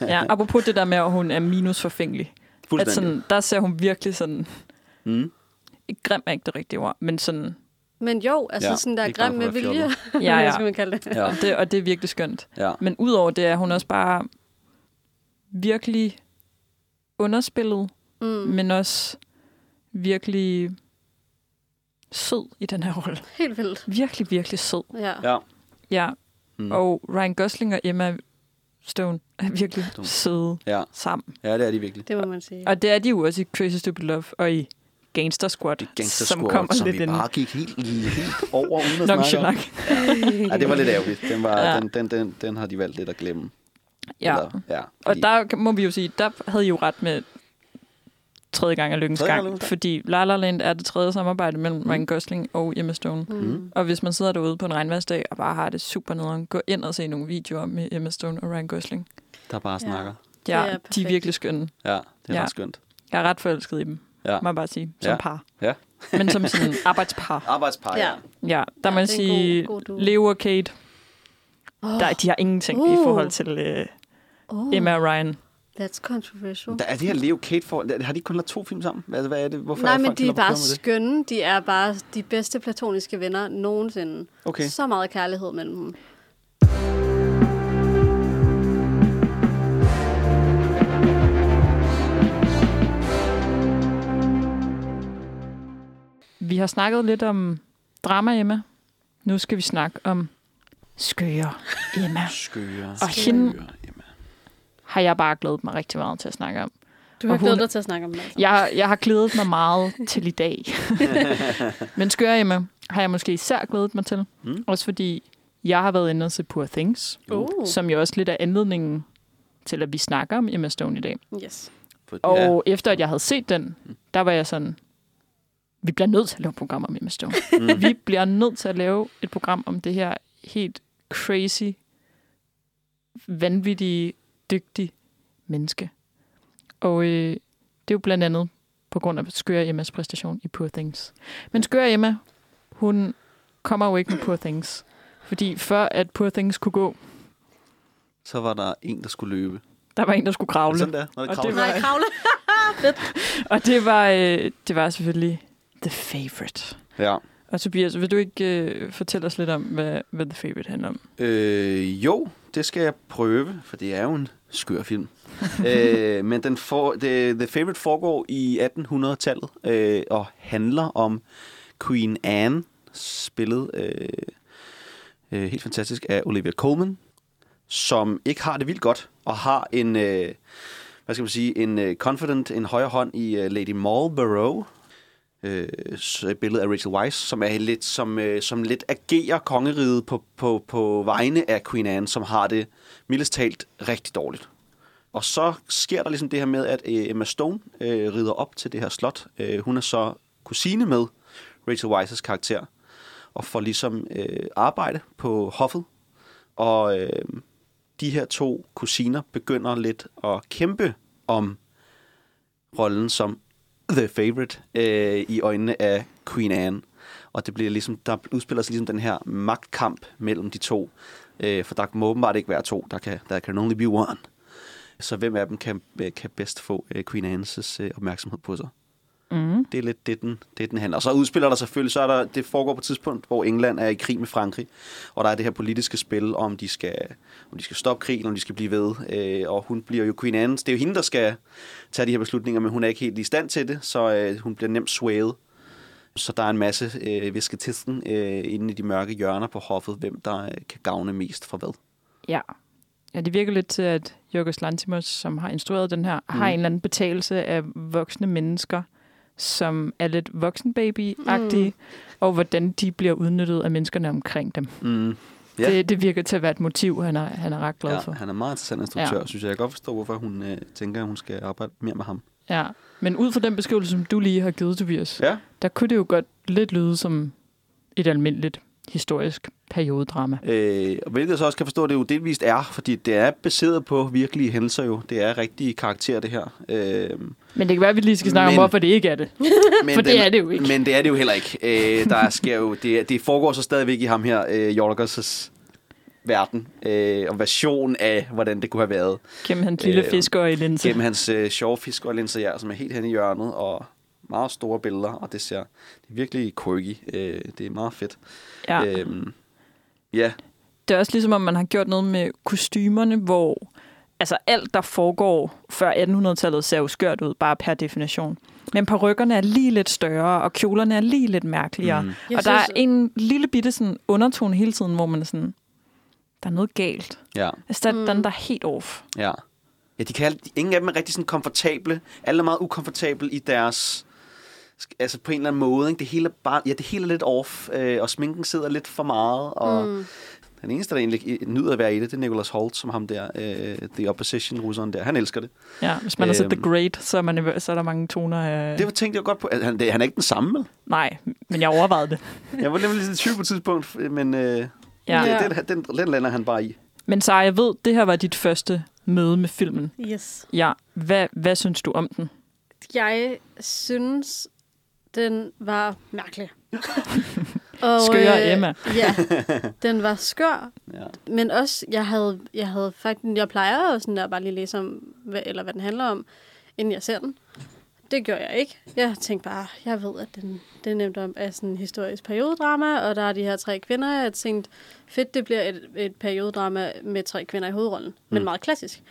(laughs) Ja, apropos det der med, at hun er minusforfængelig. At Fuldstændig. sådan, der ser hun virkelig sådan... Mm. Ikke grim er ikke det rigtige ord, men sådan... Men jo, altså Ja, sådan der grim med vilje. (laughs) Ja, ja. skal man kalde det? Ja. Og det, og det er virkelig skønt. Ja. Men udover det er hun også bare virkelig underspillet, Mm. men også virkelig sød i den her rolle. Helt vildt. Virkelig, virkelig sød. Ja. Ja. Ja. Mm. Og Ryan Gosling og Emma Stone er virkelig Stone. søde Ja. sammen. ja, det er de virkelig. Det må man sige. Og det er de jo også i Crazy Stupid Love og i Gangster Squad, Gangster som Squad, kommer som lidt vi bare gik helt, helt over uden at snakke om. (laughs) Ja, det var lidt ærgerligt. Den, var, Ja. ja. den, den, den, den har de valgt lidt at glemme. Ja. Eller, ja Og fordi- der må vi jo sige, der havde I jo ret med tredje gang af lykkens gang gang, fordi La La Land er det tredje samarbejde mellem mm. Ryan Gosling og Emma Stone. Mm. Og hvis man sidder derude på en regnværsdag og bare har det super nederen, gå ind og se nogle videoer med Emma Stone og Ryan Gosling. der bare snakker. Ja, er de er virkelig skønne. Ja, det er Ja. ret skønt. Jeg er ret forelsket i dem, Ja. må jeg bare sige, som Ja. par. Ja. (laughs) Men som sådan arbejdspar. Arbejdspar, Ja. ja. Ja, der må Ja, jeg det er en sige, god- god duo. Leo og Kate, Oh, der, de har ingenting i Uh. forhold til øh, oh, Emma og Ryan. That's controversial. Der er det her Leo Kate for... Har de kun lavet to film sammen? Altså, hvad er det? Hvorfor Nej, er men folk de er bare skønne. De er bare de bedste platoniske venner nogensinde. Okay. Så meget kærlighed mellem dem. Vi har snakket lidt om drama, Emma. Nu skal vi snakke om skøre Emma. Skøre. Og hende skøre, Emma. har jeg bare glædet mig rigtig meget til at snakke om. Du har glædet dig til at snakke om det. Altså. Jeg, jeg har glædet mig meget til i dag. (laughs) Men skøre Emma har jeg måske især glædet mig til. Mm. Også fordi jeg har været inde og se Poor Things, Uh. som jo også lidt er anledningen til, at vi snakker om Emma Stone i dag. Yes. For, Og ja. efter at jeg havde set den, der var jeg sådan, vi bliver nødt til at lave et program om Emma Stone. Mm. vi bliver nødt til at lave et program om det her helt crazy, vanvittige, dygtige menneske. Og øh, det er jo blandt andet på grund af Skøre Emmas præstation i Poor Things. Men Skøre Emma, hun kommer jo ikke med Poor Things. Fordi før at Poor Things kunne gå, Så var der en, der skulle løbe. der var en, der skulle kravle. sådan der? Når det Og kravler? det var- Nej, kravle. (laughs) Og det var, øh, det var selvfølgelig The Favorite. Ja. Og Tobias, vil du ikke øh, fortælle os lidt om, hvad, hvad The Favorite handler om? Øh, jo, det skal jeg prøve, for det er jo en skør film. (laughs) øh, men den for, det, The Favorite foregår i 1800-tallet øh, og handler om Queen Anne, spillet øh, øh, helt fantastisk af Olivia Colman, som ikke har det vildt godt og har en, øh, hvad skal man sige, en øh, confident, en højre hånd i øh, Lady Marlborough, øh, billede af Rachel Weisz, som er lidt som, øh, som lidt agerer kongeriget på, på, på vegne af Queen Anne, som har det mildest talt rigtig dårligt. Og så sker der ligesom det her med, at øh, Emma Stone øh, rider op til det her slot. Øh, hun er så kusine med Rachel Weisz' karakter, og får ligesom øh, arbejde på hoffet. Og øh, de her to kusiner begynder lidt at kæmpe om rollen som the favorite øh, i øjnene af Queen Anne. Og det bliver ligesom, der udspiller sig ligesom den her magtkamp mellem de to. Øh, for der må åbenbart ikke være to. Der kan, der kan only be one. Så hvem af dem kan, øh, kan bedst få øh, Queen Annes øh, opmærksomhed på sig? Mm. Det er lidt det, den, det, den handler. Og så udspiller der selvfølgelig, så er der, det foregår på et tidspunkt, hvor England er i krig med Frankrig, og der er det her politiske spil, om de skal, om de skal stoppe krigen, om de skal blive ved. Øh, og hun bliver jo Queen Anne. Det er jo hende, der skal tage de her beslutninger, men hun er ikke helt i stand til det, så øh, hun bliver nemt swayed. Så der er en masse øh, visketisten øh, inde i de mørke hjørner på hoffet, hvem der øh, kan gavne mest fra hvad. Ja. Ja, det virker lidt til, at Jorgos Lantimos, som har instrueret den her, mm. har en eller anden betagelse af voksne mennesker, som er lidt voksenbaby-agtige, mm. og hvordan de bliver udnyttet af menneskerne omkring dem. Mm. Ja. Ja. Det, det virker til at være et motiv, han er, han er ret glad Ja, for. han er meget interessant instruktør, ja. synes jeg. Jeg kan godt forstå, hvorfor hun øh, tænker, at hun skal arbejde mere med ham. Ja. Men ud fra den beskrivelse, som du lige har givet, Tobias, Ja. der kunne det jo godt lidt lyde som et almindeligt historisk periodedrama. Øh, og hvilket så også kan forstå, at det jo delvist er, fordi det er baseret på virkelige hændelser jo. Det er rigtige karakterer, det her. Øh, Men det kan være, at vi lige skal snakke Men- om, hvorfor det ikke er det. (laughs) For det er det jo ikke. Men det er det jo heller ikke. Øh, der sker jo, det, det foregår så stadigvæk i ham her, øh, Jorgers' verden, øh, og version af, hvordan det kunne have været. Gennem hans lille Øh, fisker i linse. Gennem hans øh, sjove fiskerlinser, ja, som er helt hen i hjørnet, og meget store billeder, og det ser det er virkelig quirky. Øh, det er meget fedt. Ja. Øhm, ja, Det er også ligesom, om man har gjort noget med kostymerne, hvor altså alt, der foregår før 1800-tallet, ser jo skørt ud, bare per definition. Men parykkerne er lige lidt større, og kjolerne er lige lidt mærkeligere. Mm. Mm. Jeg Og der er synes- en lille bitte sådan undertone hele tiden, hvor man er sådan, der er noget galt. ja, Altså, der, mm. den der er helt off. ja. Ja, de kan, ingen af dem er rigtig sådan komfortable. Alle er meget ukomfortable i deres... Altså på en eller anden måde, ikke? Det hele er bare... Ja, det hele er lidt off, øh, og sminken sidder lidt for meget, og... Mm. Den eneste, der egentlig nyder at være i det, det er Nicholas Holt, som ham der, øh, The Opposition-russeren der. Han elsker det. Ja, hvis man har set The Øhm. Great, så er, man, i- så er der mange toner af... Det var tænkte jeg godt på. Altså, Han, det, han er ikke den samme, vel? Nej, men jeg overvejede det. (laughs) Jeg var nemlig lidt i tvivl på et tidspunkt, men øh, Ja. det, den, den, den lander han bare i. Men Sara, jeg ved, det her var dit første møde med filmen. Yes. Ja, hvad, hvad synes du om den? Jeg synes, den var mærkelig. (laughs) Og, Skøre Emma. Ja, den var skør. Ja. Men også, jeg havde, jeg havde faktisk, jeg plejer jo sådan der bare lige læse om, hvad, eller hvad den handler om, inden jeg ser den. Det gør jeg ikke. Jeg tænkte bare, jeg ved, at den, det er nemt om er sådan en historisk periodedrama, og der er de her tre kvinder. Jeg tænkte, fedt, det bliver et, et periodedrama med tre kvinder i hovedrollen, mm. men meget klassisk.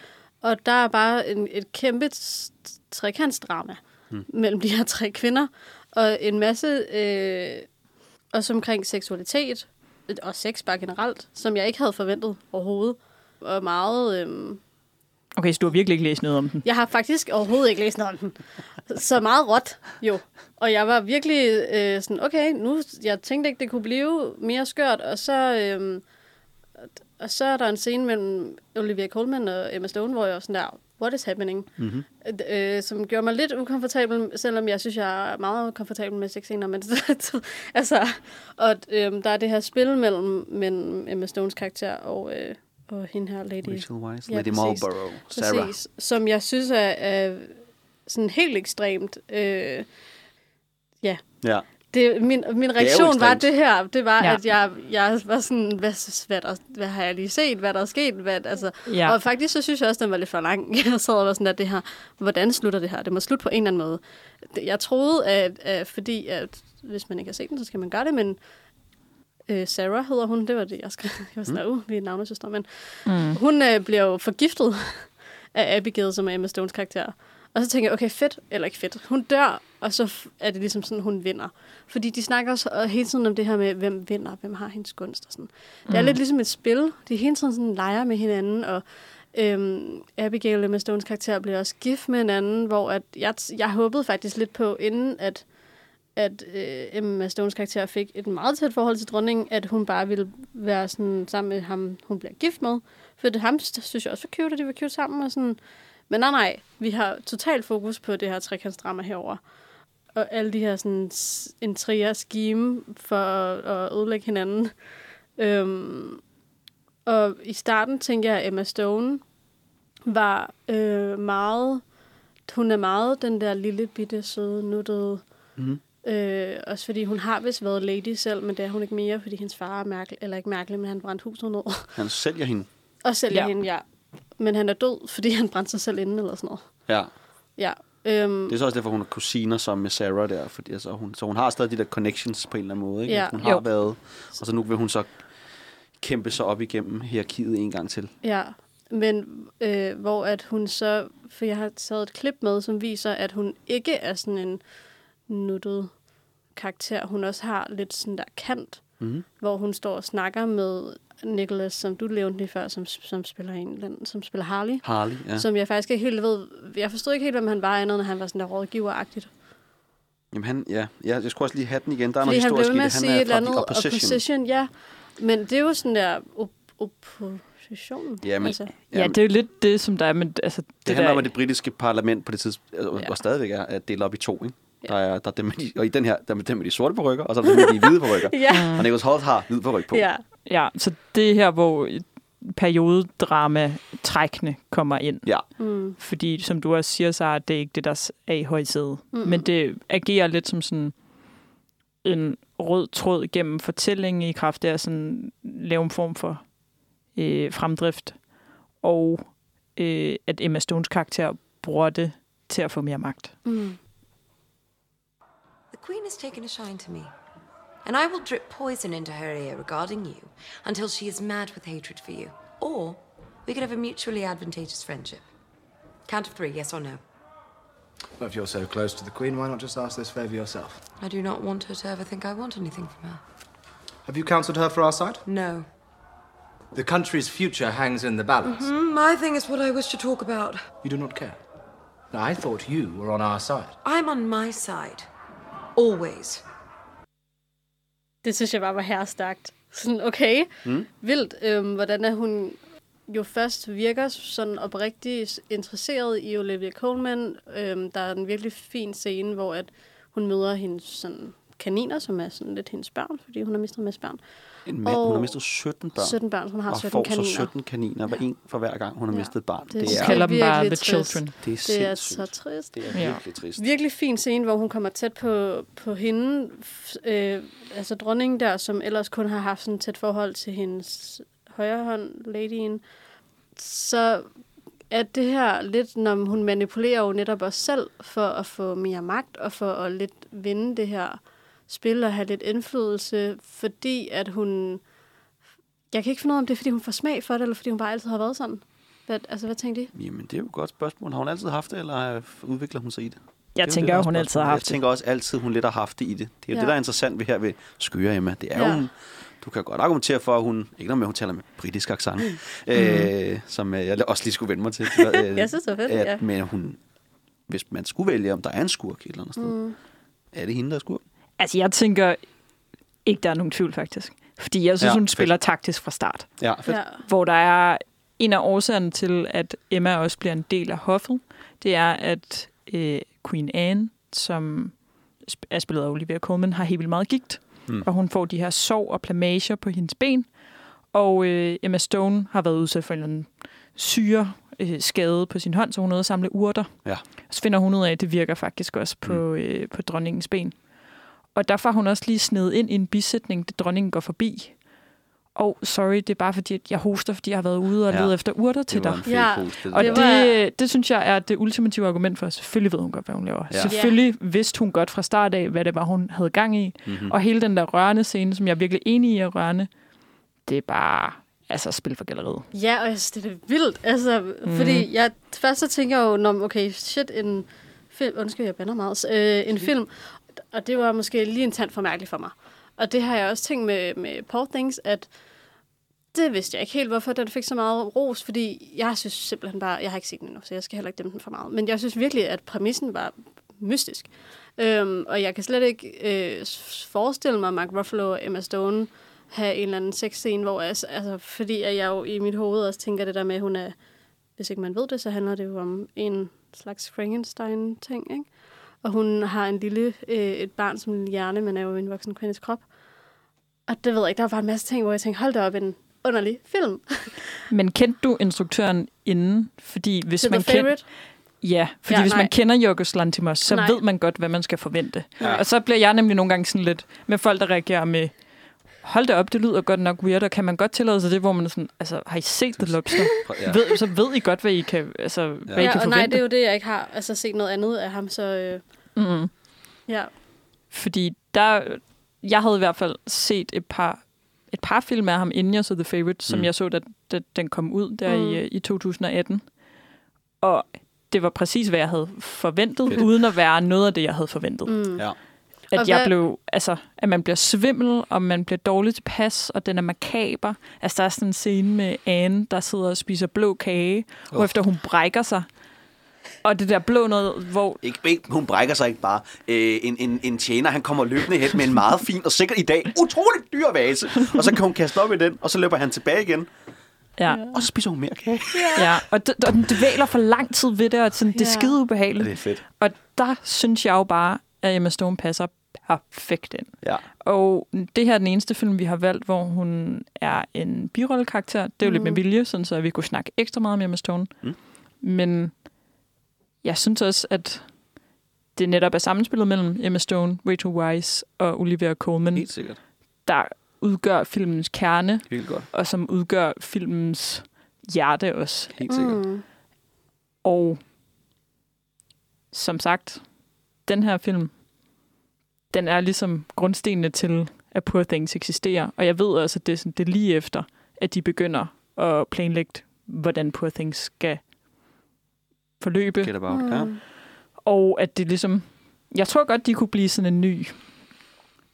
Og der er bare en, et kæmpe trekantsdrama mm. mellem de her tre kvinder, og en masse, øh, også omkring seksualitet, og sex bare generelt, som jeg ikke havde forventet overhovedet. Og meget... Øh, Okay, så du har virkelig ikke læst noget om den. jeg har faktisk overhovedet ikke læst noget om den. Så meget råt, jo. Og jeg var virkelig øh, sådan, okay, nu, jeg tænkte ikke, det kunne blive mere skørt. Og så, øh, og så er der en scene mellem Olivia Colman og Emma Stone, hvor jeg var sådan der, what is happening? Mm-hmm. Øh, som gjorde mig lidt ukomfortabel, selvom jeg synes, jeg er meget komfortabel med sexscener. Men, (laughs) altså, og øh, der er det her spil mellem, mellem Emma Stones karakter og, øh, og hende her, Lady Rachel Weisz, Ja, Lady. Marlborough, Sarah. Præcis, som jeg synes er, er sådan helt ekstremt. Øh, ja, Ja. Det, min, min reaktion var ekstremt. det her. Det var, Ja. at jeg, jeg var sådan, hvad, hvad, der, hvad har jeg lige set? Hvad der er sket? Hvad, altså, Ja. Og faktisk så synes jeg også, den var lidt for lang. (laughs) Jeg sad og var sådan, at det her, hvordan slutter det her? Det må slutte på en eller anden måde. Det- Jeg troede, at, at fordi at, hvis man ikke har set den, så skal man gøre det, men øh, Sarah hedder hun, det var det, jeg skrev. (laughs) Jeg var sådan, mm. uh, vi er navnesøstre, men Mm. hun øh, bliver jo forgiftet (laughs) af Abigail, som er Emma Stones karakter. Og så tænker jeg, okay, fedt, eller ikke fedt. Hun dør, og så er det ligesom sådan, hun vinder. Fordi de snakker også hele tiden om det her med, hvem vinder, hvem har hendes gunst og sådan. Det er Mm. lidt ligesom et spil. De hele tiden sådan leger med hinanden, og øhm, Abigail, Emma Stones karakter, bliver også gift med hinanden, hvor at jeg, jeg håbede faktisk lidt på, inden at at øh, Emma Stones karakter fik et meget tæt forhold til dronningen, at hun bare ville være sådan sammen med ham, hun bliver gift med. For det ham synes jeg også var cute, at de var cute sammen. Og sådan. Men nej, nej, vi har totalt fokus på det her trekantsdrama herover Og alle de her sådan intriger, scheme for at, at ødelægge hinanden. Øhm, og i starten tænker jeg, at Emma Stone var øh, meget... Hun er meget den der lille, bitte, søde, nuttede... Mhm. Øh, også fordi hun har vist været lady selv, men det er hun ikke mere, fordi hendes far er mærkelig, eller ikke mærkelig, men han brændte huset ned. Han sælger hende. Og sælger Ja. hende, ja. Men han er død, fordi han brændte sig selv inde, eller sådan noget. Ja. Ja. Øhm, Det er så også derfor, hun er kusiner som med Sarah der. Fordi, altså, hun, så hun har stadig de der connections på en eller anden måde. Ikke? Ja. Hun har Jo. været... Og så nu vil hun så kæmpe sig op igennem hierarkiet en gang til. Ja, men øh, hvor at hun så, for jeg har taget et klip med, som viser, at hun ikke er sådan en nuttet karakter. Hun også har lidt sådan der kant, Mhm. hvor hun står og snakker med Nicholas, som du nævnte lige før, som, som spiller en, eller anden- som spiller Harley. Harley, ja. Som jeg faktisk ikke helt ved, jeg forstod ikke helt, hvem han var, andet, når han var sådan der rådgiveragtigt. Jamen han, ja. ja. Jeg skulle også lige have den igen. Der er Fordi noget han historisk i det. at Han sige er et eller fra andet Opposition. opposition, ja. Men det er jo sådan der op- opposition. Ja, men- altså, Ja, det er jo lidt det, som der er med... Altså, det, Det handler der, om, at det britiske parlament på det tidspunkt, Ja. og stadigvæk er, er delt op i to, ikke? Der er, der er dem med de, og i den her, der er dem med de sorte perukker, og så er der dem med de hvide perukker. (laughs) Ja. Og Nicholas Holt har hvid peruk på. Ja. Ja, så det er her, hvor periodedrama-trækkene kommer ind. Ja. Mm. Fordi, som du også siger, så er det ikke det, der er i højsædet. Mm. Men det agerer lidt som sådan en rød tråd gennem fortællingen i kraft af at sådan lave en form for øh, fremdrift. Og øh, at Emma Stones karakter bruger det til at få mere magt. Mm. The Queen has taken a shine to me, and I will drip poison into her ear regarding you until she is mad with hatred for you. Or we could have a mutually advantageous friendship. Count of three, yes or no. Well, if you're so close to the Queen, why not just ask this favour yourself? I do not want her to ever think I want anything from her. Have you counselled her for our side? No. The country's future hangs in the balance. Hmm, my thing is what I wish to talk about. You do not care. I thought you were on our side. I'm on my side. Always. Det synes jeg bare var herrestagt. Sådan, okay, Mm. vildt. Øhm, hvordan er hun jo først virker sådan oprigtigt interesseret i Olivia Colman. Øhm, der er en virkelig fin scene, hvor at hun møder hendes sådan, kaniner, som er sådan lidt hendes børn, fordi hun har mistet en masse børn. En mand, hun har mistet 17 børn. 17 børn, hun har og 17 får kaniner. så 17 kaniner, hver en for hver gang, hun har mistet et barn. Det, De kalder dem bare The. Children. Det er Det er så trist. Det er Ja. virkelig trist. Virkelig fin scene, hvor hun kommer tæt på, på hende. Øh, altså dronningen der, som ellers kun har haft sådan et tæt forhold til hendes højre hånd, ladyen. Så er det her lidt, når hun manipulerer jo netop os selv for at få mere magt og for at lidt vinde det her spil og have lidt indflydelse, fordi at hun... Jeg kan ikke finde ud af, om det er, fordi hun får smag for det, eller fordi hun bare altid har været sådan. Hvad, altså, hvad tænker de? Jamen, det er jo et godt spørgsmål. Har hun altid haft det, eller øh, udvikler hun sig i det? Jeg Det er tænker, det, hun altid har haft Jeg det. tænker også altid, hun lidt har haft det i det. Det er jo Ja. det, der er interessant ved her ved Skøre Emma. Det er Ja. jo, hun, du kan godt argumentere for, at hun, ikke noget med, at hun taler med britisk accent, øh, som øh, jeg også lige skulle vende mig til. (laughs) Øh, Jeg synes, det var fedt, at, ja. Men hun, hvis man skulle vælge, om der er en skurk et eller andet sted, Mm. er det hende, der er skurk? Altså, jeg tænker ikke, der er nogen tvivl, faktisk. Fordi jeg synes, Ja, hun fedt. spiller taktisk fra start. Ja, fedt. Ja. Hvor der er en af årsagerne til, at Emma også bliver en del af hoffet, det er, at øh, Queen Anne, som er spillet af Olivia Colman, har helt vildt meget gigt. Mm. Og hun får de her sår og plamager på hendes ben. Og øh, Emma Stone har været udsat for en eller anden syre øh, skade på sin hånd, så hun er ude at samle urter. Ja. Så finder hun ud af, at det virker faktisk også på, mm. øh, på dronningens ben. Og der får hun også lige snedet ind i en bisætning, da dronningen går forbi. Og sorry, det er bare fordi, at jeg hoster, fordi jeg har været ude og Ja. lede efter urter til Det var dig. Ja. host, det Og det, var- det, synes jeg er det ultimative argument for, at selvfølgelig ved hun godt, hvad hun laver. Ja. Selvfølgelig vidste hun godt fra start af, hvad det var, hun havde gang i. Mhm. Og hele den der rørende scene, som jeg er virkelig enig i er rørende, det er bare altså spil for galleriet. Ja, og jeg synes, det er vildt. Altså, mm. fordi jeg, først så tænker jeg jo, når, okay, shit, en film, undskyld, jeg bander meget, øh, en film, og det var måske lige en tand for mærkeligt for mig. Og det har jeg også tænkt med, med Poor Things, at det vidste jeg ikke helt, hvorfor den fik så meget ros, fordi jeg synes simpelthen bare, jeg har ikke set den endnu, så jeg skal heller ikke dæmpe den for meget, men jeg synes virkelig, at præmissen var mystisk. Øhm, og jeg kan slet ikke øh, forestille mig Mark Ruffalo og Emma Stone have en eller anden sexscene, hvor jeg, altså, fordi at jeg jo i mit hoved også tænker det der med, at hun er, hvis ikke man ved det, så handler det jo om en slags Frankenstein-ting, ikke? Og hun har en lille, øh, et barn som en hjerne, men er jo en voksen kvindes krop. Og det ved jeg ikke, der var bare en masse ting, hvor jeg tænkte, hold da op, en underlig film. (laughs) Men kendte du instruktøren inden? Fordi hvis man. Favorite. Ja, fordi Ja, hvis nej. man kender Jorgos Lantimos, så Nej. ved man godt, hvad man skal forvente. Ja. Og så bliver jeg nemlig nogle gange sådan lidt med folk, der reagerer med, hold da op, det lyder godt nok weird, og kan man godt tillade sig det, hvor man er sådan, altså, har I set The Lobster? Ja. ved, så ved I godt, hvad I kan, altså, hvad I Ja, kan og forvente. nej, det er jo det, jeg ikke har altså, set noget andet af ham, så øh, mm. ja. Fordi der, jeg havde i hvert fald set et par, et par film af ham, inden jeg så The Favorite, som Mm. jeg så, da, da den kom ud der Mm. i, øh, i 2018. Og det var præcis, hvad jeg havde forventet, Fedt. uden at være noget af det, jeg havde forventet. Mm. Ja. At Og jeg hvad- blev, altså, at man bliver svimmel, og man bliver dårlig tilpas, og den er makaber. Altså, der er sådan en scene med Anne, der sidder og spiser blå kage, oh. Åh. efter hun brækker sig. Og det der blå noget, hvor... Ikke, ikke, hun brækker sig ikke bare. Øh, en, en, en tjener, han kommer løbende hen med en meget fin og sikkert i dag utroligt dyr vase. Og så kan hun kaste op i den, og så løber han tilbage igen. Ja, Og så spiser hun mere kage. ja. og, d- og den dvæler for lang tid ved det, og sådan, det er Ja. skide ubehageligt. Det er fedt. Og der synes jeg jo bare, at Emma Stone passer perfekt ind. Ja. Og det her er den eneste film, vi har valgt, hvor hun er en birollekarakter. Det er jo mm. lidt med Mhm. vilje, sådan så vi kunne snakke ekstra meget med Emma Stone. Mm. Men jeg synes også, at det netop er sammenspillet mellem Emma Stone, Rachel Weisz og Olivia Colman, Helt sikkert. der udgør filmens kerne, Helt godt. og som udgør filmens hjerte også. Helt sikkert. Mm. Og som sagt, den her film, den er ligesom grundstenene til, at Poor Things eksisterer. Og jeg ved også, at det er, sådan, det er lige efter, at de begynder at planlægge, hvordan Poor Things skal forløbe. Get about. Ja. Og at det ligesom... Jeg tror godt, de kunne blive sådan en ny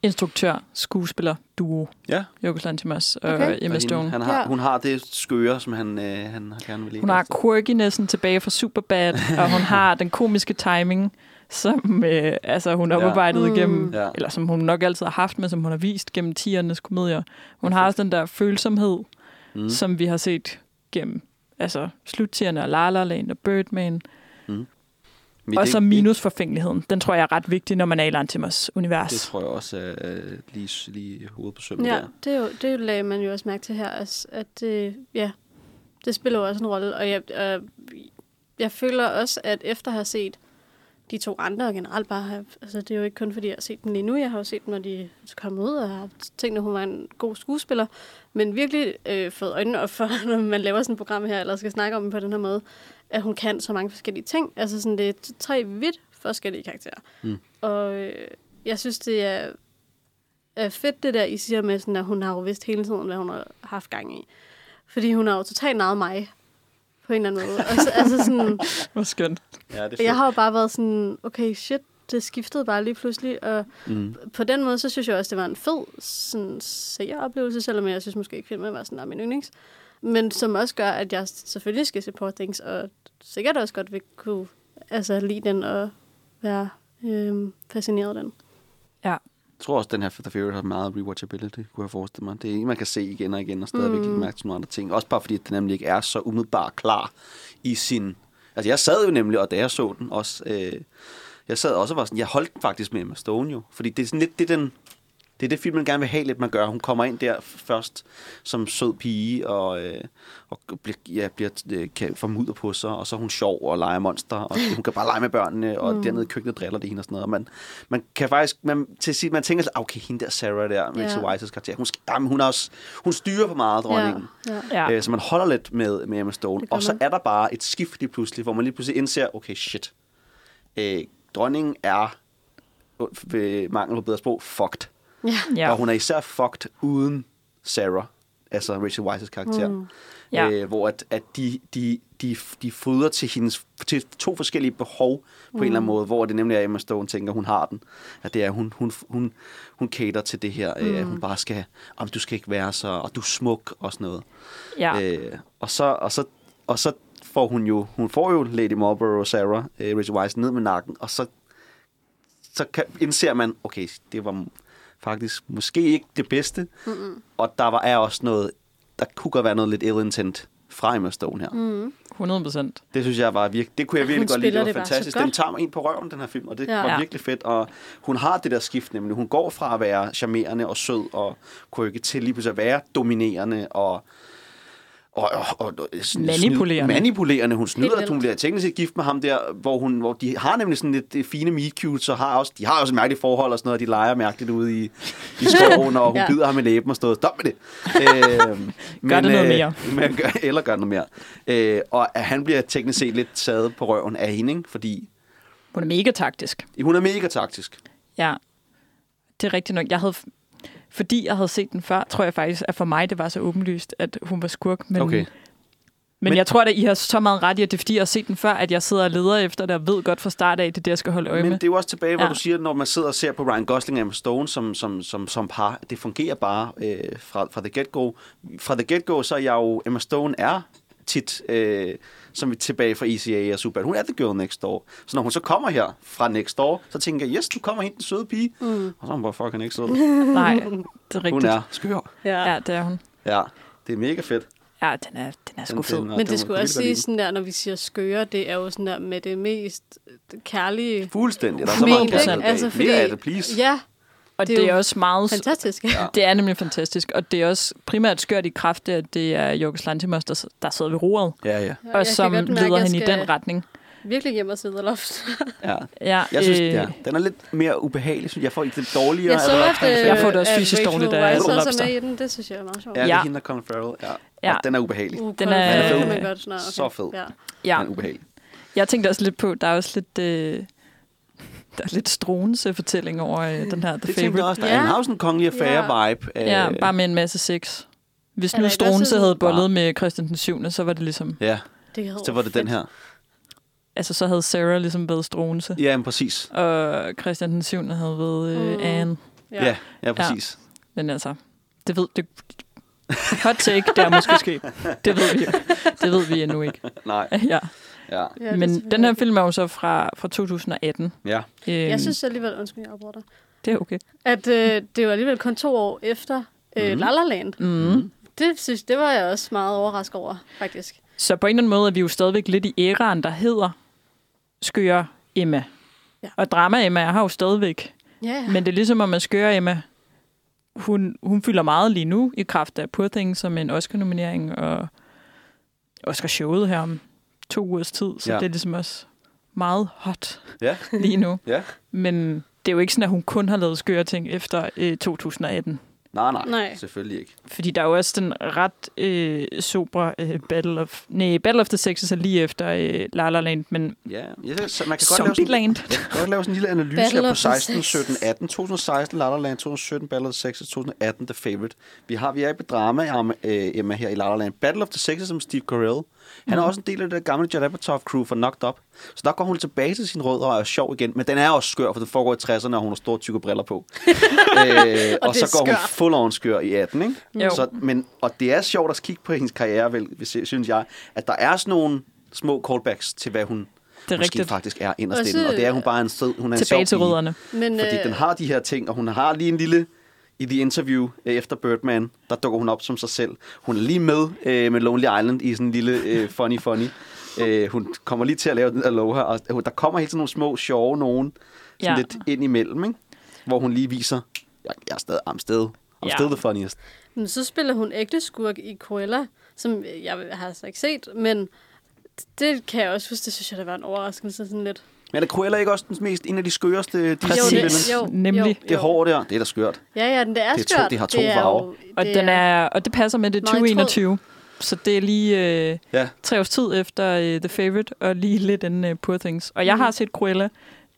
instruktør, skuespiller, duo. Ja. Yorgos Lanthimos og Okay. Emma Stone. hende, han har, Ja. Hun har det skøre, som han, øh, han gerne vil lide. Hun har quirkinessen tilbage fra Superbad, (laughs) og hun har den komiske timing, som øh, altså, hun Ja. oparbejdede Mm. gennem, Ja. eller som hun nok altid har haft, men som hun har vist gennem tiernes komedier. Hun har også den der følsomhed, Mm. mm. som vi har set gennem altså, sluttierne og La La Land og Birdman. Men Og det- så det- minusforfængeligheden. Den tror jeg er ret vigtig, når man er i Lantimos univers. Det tror jeg også er øh, lige, lige hovedet på sømmet Ja, der. det, er jo, det lagde man jo også mærke til her, altså, at det, ja, det spiller jo også en rolle. Og jeg, øh, jeg føler også, at efter at have set de to andre, og generelt bare have, altså det er jo ikke kun fordi, jeg har set dem lige nu, jeg har jo set dem, når de kommet ud, og har tænkt, at hun var en god skuespiller, men virkelig øh, fået øjnene op for, (laughs) når man laver sådan et program her, eller skal snakke om dem på den her måde, at hun kan så mange forskellige ting. Altså sådan, det er tre vidt forskellige karakterer. Mm. Og øh, jeg synes, det er, er fedt, det der, I siger med, sådan, at hun har jo vidst hele tiden, hvad hun har haft gang i. Fordi hun har jo totalt naget mig, på en eller anden måde. Og så, altså sådan, (laughs) Hvor skønt. Ja, det er jeg har jo bare været sådan, okay, shit, det skiftede bare lige pludselig. Og Mm. på den måde, så synes jeg også, det var en fed sådan, seeroplevelse, selvom jeg synes måske ikke, filmen var sådan der min yndlings. Men som også gør, at jeg selvfølgelig skal se Poor Things, og sikkert også godt vil kunne altså, lide den og være øhm, fascineret af den. Ja. Jeg tror også, den her The Favorite har meget rewatchability, kunne jeg forestille mig. Det er en, man kan se igen og igen, og stadigvæk mm. Mærke til nogle andre ting. Også bare fordi, at den nemlig ikke er så umiddelbart klar i sin... Altså, jeg sad jo nemlig, og da jeg så den også... Øh, jeg sad også og var sådan... Jeg holdt den faktisk med Emma Stone jo. Fordi det er sådan lidt det, den... Det er det, filmen gerne vil have lidt, man gør. Hun kommer ind der først som sød pige, og, øh, og bliver, ja, bliver, øh, kan få mudder på sig, og så er hun sjov og leger monster, og (laughs) hun kan bare lege med børnene, og mm. Dernede i køkkenet driller det hende og sådan noget. Og man, man kan faktisk, man, til sidst, man tænker sig, okay, hende der Sarah der, Rachel Ja. Weisz's karakter, hun, skal- jamen, hun, er også, hun styrer på meget, dronningen. Ja, ja. Ja. Øh, så man holder lidt med, med Emma Stone. Og så man. er der bare et skift lige pludselig, hvor man lige pludselig indser, okay, shit. Øh, dronningen er, øh, ved mangel på bedre sprog, fucked. Ja. Ja. Og hun er især fucked uden Sarah, altså Rachel Weisz's karakter. Mm. Ja. Øh, hvor at, at de, de, de, de fodrer til hendes til to forskellige behov på mm. en eller anden måde, hvor det nemlig er Emma Stone tænker, hun har den. At det er, hun, hun, hun, hun cater til det her, mm. øh, at hun bare skal, om du skal ikke være så, og du er smuk og sådan noget. Ja. Øh, og, så, og, så, og så får hun jo, hun får jo Lady Marlborough og Sarah, øh, Rachel Weisz, ned med nakken, og så, så kan, indser man, okay, det var faktisk måske ikke det bedste, Mm-mm. og der var, er også noget, der kunne godt være noget lidt ill intent fra Emma Stone her. Mm. 100 procent. Det synes jeg var virkelig, det kunne jeg virkelig hun godt lide. Det var det fantastisk. Den tager mig ind på røven, den her film, og det Ja. var Ja. virkelig fedt. Og hun har det der skift nemlig. Hun går fra at være charmerende og sød og quirky til lige pludselig at være dominerende og og, og, og, Manipulerende. Snyd, manipulerende. Hun snyder, at hun bliver teknisk set gift med ham der, hvor, hun, hvor de har nemlig sådan lidt øh, fine meet cute, så har også, de har også et mærkeligt forhold og sådan noget, og de leger mærkeligt ude i, i (laughs) skoven, og hun Ja. bider ham i læben og stod, stop med det. øh, (laughs) Gør det noget mere. (laughs) Men, gør, eller gør noget mere. Øh, og at han bliver teknisk set lidt taget på røven af hende, ikke? fordi Hun er mega taktisk. hun er mega taktisk. Ja, det er rigtigt nok. Jeg havde, fordi jeg havde set den før, tror jeg faktisk, at for mig det var så åbenlyst, at hun var skurk. Men, Okay. men, Men- jeg tror, at I har så meget ret i, at det er fordi, jeg har set den før, at jeg sidder og leder efter det, og ved godt fra start af, det er det, jeg skal holde øje Men med. det er jo også tilbage, hvor Ja. ja. du siger, når man sidder og ser på Ryan Gosling og Emma Stone som, som, som, som par, det fungerer bare øh, fra, fra the get-go. Fra the get-go, så er jeg jo, Emma Stone er tit, øh, som vi er tilbage fra ECA og Super. Hun er the girl next door. Så når hun så kommer her fra next door, så tænker jeg, yes, du kommer hen, den søde pige. Mm. Og så er hun bare fucking ikke sød. (laughs) Nej, det er rigtigt. Hun er skør. Ja. Ja, det er hun. Ja, det er mega fedt. Ja, den er, den er sgu fed. den- Men det skulle også sige sådan der, når vi siger skøre, det er jo sådan der med det mest kærlige Fuldstændig. Der er så meget kærlighed. Altså, fordi, Mere af det, please. Ja, Og det det er er, jo også meget... fantastisk. Ja. Det er nemlig fantastisk, og det er også primært skørt i kraft af, at det er Jorgos Lantimos, der, der sidder ved roret, Ja, ja. jeg og kan som mærke, leder jeg hende i den retning. Virkelig hjem og sidde loft. (laughs) ja. Ja, Jeg synes, øh, ja, den er lidt mere ubehagelig. synes Jeg Jeg får lidt dårligere. Jeg så, Lobster. øh, Jeg får det også fysisk Rachel dårligt af er Lobster. med i den. Det synes jeg er meget sjovt. Ja, det er hende, der Colin Farrell. Ja. Ja. Og den er ubehagelig. Uh, Den er- Den er kan fed. man godt snart. Så fed. Ja. ja. Den er ubehagelig. Jeg tænkte også lidt på, der er også lidt... Øh, der er lidt Struense fortælling over øh, den her The Det tænkte Favorite. jeg også. Der Ja. er en kongelig affære-vibe. Ja, Øh, bare med en masse sex. Hvis nu sådan- havde bollet med Christian den 7., så var det ligesom... Ja, Det så var det den her. Altså, så havde Sarah ligesom været Struense, Ja, men præcis. og Christian den 7. havde været øh, Mm. Anne. Ja, ja, ja præcis. Men altså, det ved... Det, hot take, det er måske sket. (laughs) Det ved vi Det ved vi endnu ikke. Nej, Ja. Ja. Men den her film er jo så fra, fra 2018. Ja. Øhm, Jeg synes alligevel, undskyld, jeg afbryder dig, Det er okay. at øh, det var alligevel kun to år efter øh, Mhm. La La Land. Mm. Det, synes, det var jeg også meget overrasket over, faktisk. Så på en eller anden måde er vi jo stadigvæk lidt i æraen, der hedder Skøre Emma. Ja. Og Drama Emma er her jo stadigvæk. Ja, ja. Men det er ligesom om, at Skøre Emma, hun, hun fylder meget lige nu i kraft af Poor Things som en Oscar-nominering og Oscar-showet her om to ugers tid. Så Ja. det er ligesom også meget hot Ja. lige nu. Ja. Men det er jo ikke sådan, at hun kun har lavet skøre ting efter øh, 2018. Nej, nej, Nej. selvfølgelig ikke. Fordi der er jo også den ret øh, sobre øh, Battle of... Nej, Battle of the Sexes er lige efter øh, La La Land, men Ja, ja så man kan godt lave sådan, Zombieland. jeg kan godt lave sådan en lille analyse Battle her på of the 16, Sexes. 17, 18, 2016 La La Land, 2017 Battle of the Sexes, 2018 The Favorite. Vi har vi er i drama øh, Emma her i La La Land. Battle of the Sexes som Steve Carell. Han er også en del af det gamle Judd Apatow crew for Knocked Up. Så der går hun tilbage til sin rødder og er sjov igen. Men den er også skør, for den foregår i 60'erne, og hun har store tykke briller på. (laughs) øh, og, og så går hun skørt. full on skør i 18, ikke? Jo. Så, men, og det er sjovt at kigge på hendes karriere, vel, hvis- synes jeg, at der er sådan nogle små callbacks til, hvad hun Det er måske rigtigt. faktisk er inderst Også- inde. Og det er hun bare en sød, hun er en Tilbage sjov til rødderne. Men, Fordi øh, den har de her ting, og hun har lige en lille... I The Interview øh, efter Birdman, der dukker hun op som sig selv. Hun er lige med øh, med Lonely Island i sådan en lille øh, funny funny. Øh, hun kommer lige til at lave den Aloha, og der kommer hele tiden nogle små sjove nogen, sådan Ja. lidt ind imellem, ikke? hvor hun lige viser, jeg, jeg er stadig, still, I'm Ja. still the funniest. Men så spiller hun ægte skurk i Cruella, som jeg har altså ikke set, men det kan jeg også huske, det synes jeg, der var en overraskelse sådan lidt. Men er Cruella ikke også den mest, en af de skøreste Præcis. Disney-villains? Jo, Nemlig. Det hår der, det er da skørt. Ja, ja, den det er Det er to- skørt. det har to er farver. jo- Og, det den er, og det passer med det meget i tråd. 2021. Så det er lige øh, Ja. tre års tid efter øh, The Favorite, og lige lidt inden øh, Poor Things. Og jeg Mhm. har set Cruella.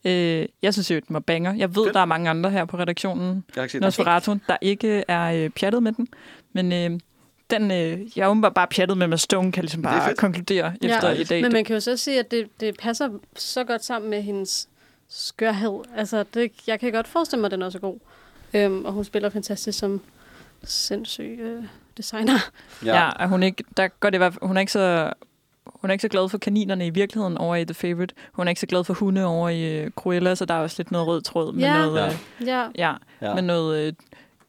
Øh, jeg synes jo, den var banger. Jeg ved, Fedt. der er mange andre her på redaktionen, Jeg har ikke set den. Nosferatu, der ikke er øh, pjattet med den. Men øh, den, øh, jeg er åbenbart bare pjattet med, med Stone kan ligesom Det bare konkludere efter i dag. Men man kan jo så sige, at det, det passer så godt sammen med hendes skørhed. Altså, det, jeg kan godt forestille mig, at den også er god. Øhm, og hun spiller fantastisk som sindssyg øh, designer. Ja, ja er hun, ikke, der går det, hun er ikke så hun er ikke så glad for kaninerne i virkeligheden over i The Favorite. Hun er ikke så glad for hunde over i uh, Cruella, så der er også lidt noget rød tråd med Ja. noget, Ja. øh, Ja, ja, Ja. med noget øh,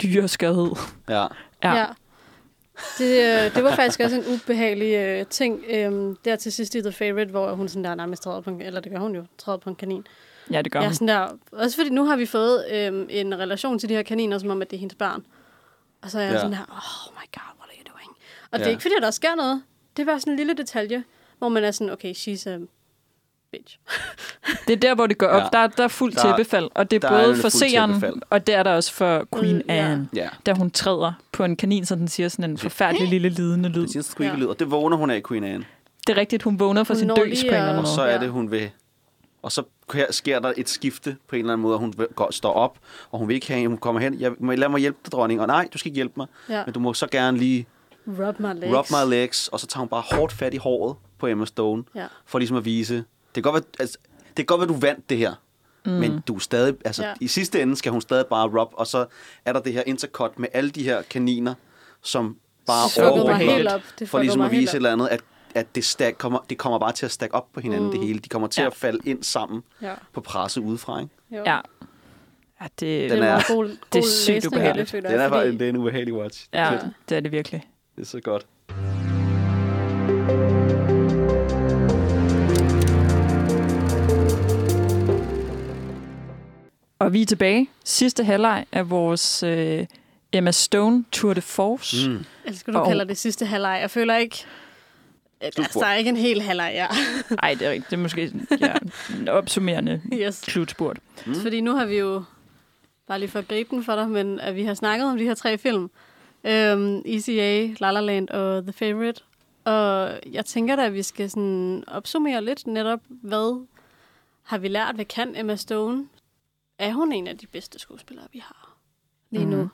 dyreskadhed. Ja. Ja. ja. Det, øh, det var faktisk også en ubehagelig øh, ting, øh, der til sidst i The Favorite, hvor hun sådan der nærmest træder på en, eller det gør hun jo, træder på en kanin. Ja, det gør Ja, sådan der, også fordi nu har vi fået øh, en relation til de her kaniner, som om, at det er hendes barn. Og så er jeg Ja. sådan her, oh my god, what are you doing? Og det Ja. er ikke fordi, at der sker noget. Det er bare sådan en lille detalje, hvor man er sådan, okay, she's a bitch. Det er der, hvor det går op. Ja. Der, der er fuldt Der- tæppefald, og det er er både nemlig for seeren, og det er der også for Queen Mm. Anne, Ja. da hun træder på en kanin, så den siger sådan en forfærdelig lille lidende lyd. Det siger Ja. lyd, og det vågner hun af, Queen Anne. Det er rigtigt, hun vågner for Hun sin døs på en eller Og så er det, hun vil... Og så her sker der et skifte på en eller anden måde, og hun går, står op, og hun vil ikke have, hun kommer hen, jeg, må, lad mig hjælpe dig, dronning, og nej, du skal ikke hjælpe mig, Ja. men du må så gerne lige Rub my legs. rub my legs, og så tager hun bare hårdt fat i håret på Emma Stone, Ja. for ligesom at vise, det kan godt være, altså, det kan godt være du vandt det her, mm. men du er stadig, altså Ja. i sidste ende skal hun stadig bare rub, og så er der det her intercut med alle de her kaniner, som bare Det fuckede mig overhaler, helt op. Det for ligesom at vise et eller andet, at, at det, stack kommer, det kommer bare til at stack op på hinanden, mm. det hele. De kommer til Ja. at falde ind sammen Ja. på presset udefra, ikke? Jo. Ja. ja det, Det Den er, er- en god, det god er sygt ubehageligt. føler Den er, bare, fordi- det er en ubehagelig watch. ja, det er det virkelig. Det er så godt. Og vi er tilbage. Sidste halvleg af vores øh, Emma Stone Tour de Force. Mm. Elsker, du og... kalder det sidste halvleg. Jeg føler ikke... Altså, der er ikke en hel halvleg, ja. (laughs) Nej, det er rigtigt. Det er måske ja, en opsummerende yes. slutspurt. Mm. Fordi nu har vi jo, bare lige for at gribe den for dig, men at vi har snakket om de her tre film. Øhm, ECA, La La Land og The Favorite. Og jeg tænker da, at vi skal sådan opsummere lidt netop, hvad har vi lært, hvad kan Emma Stone? Er hun en af de bedste skuespillere, vi har lige nu? Mhm.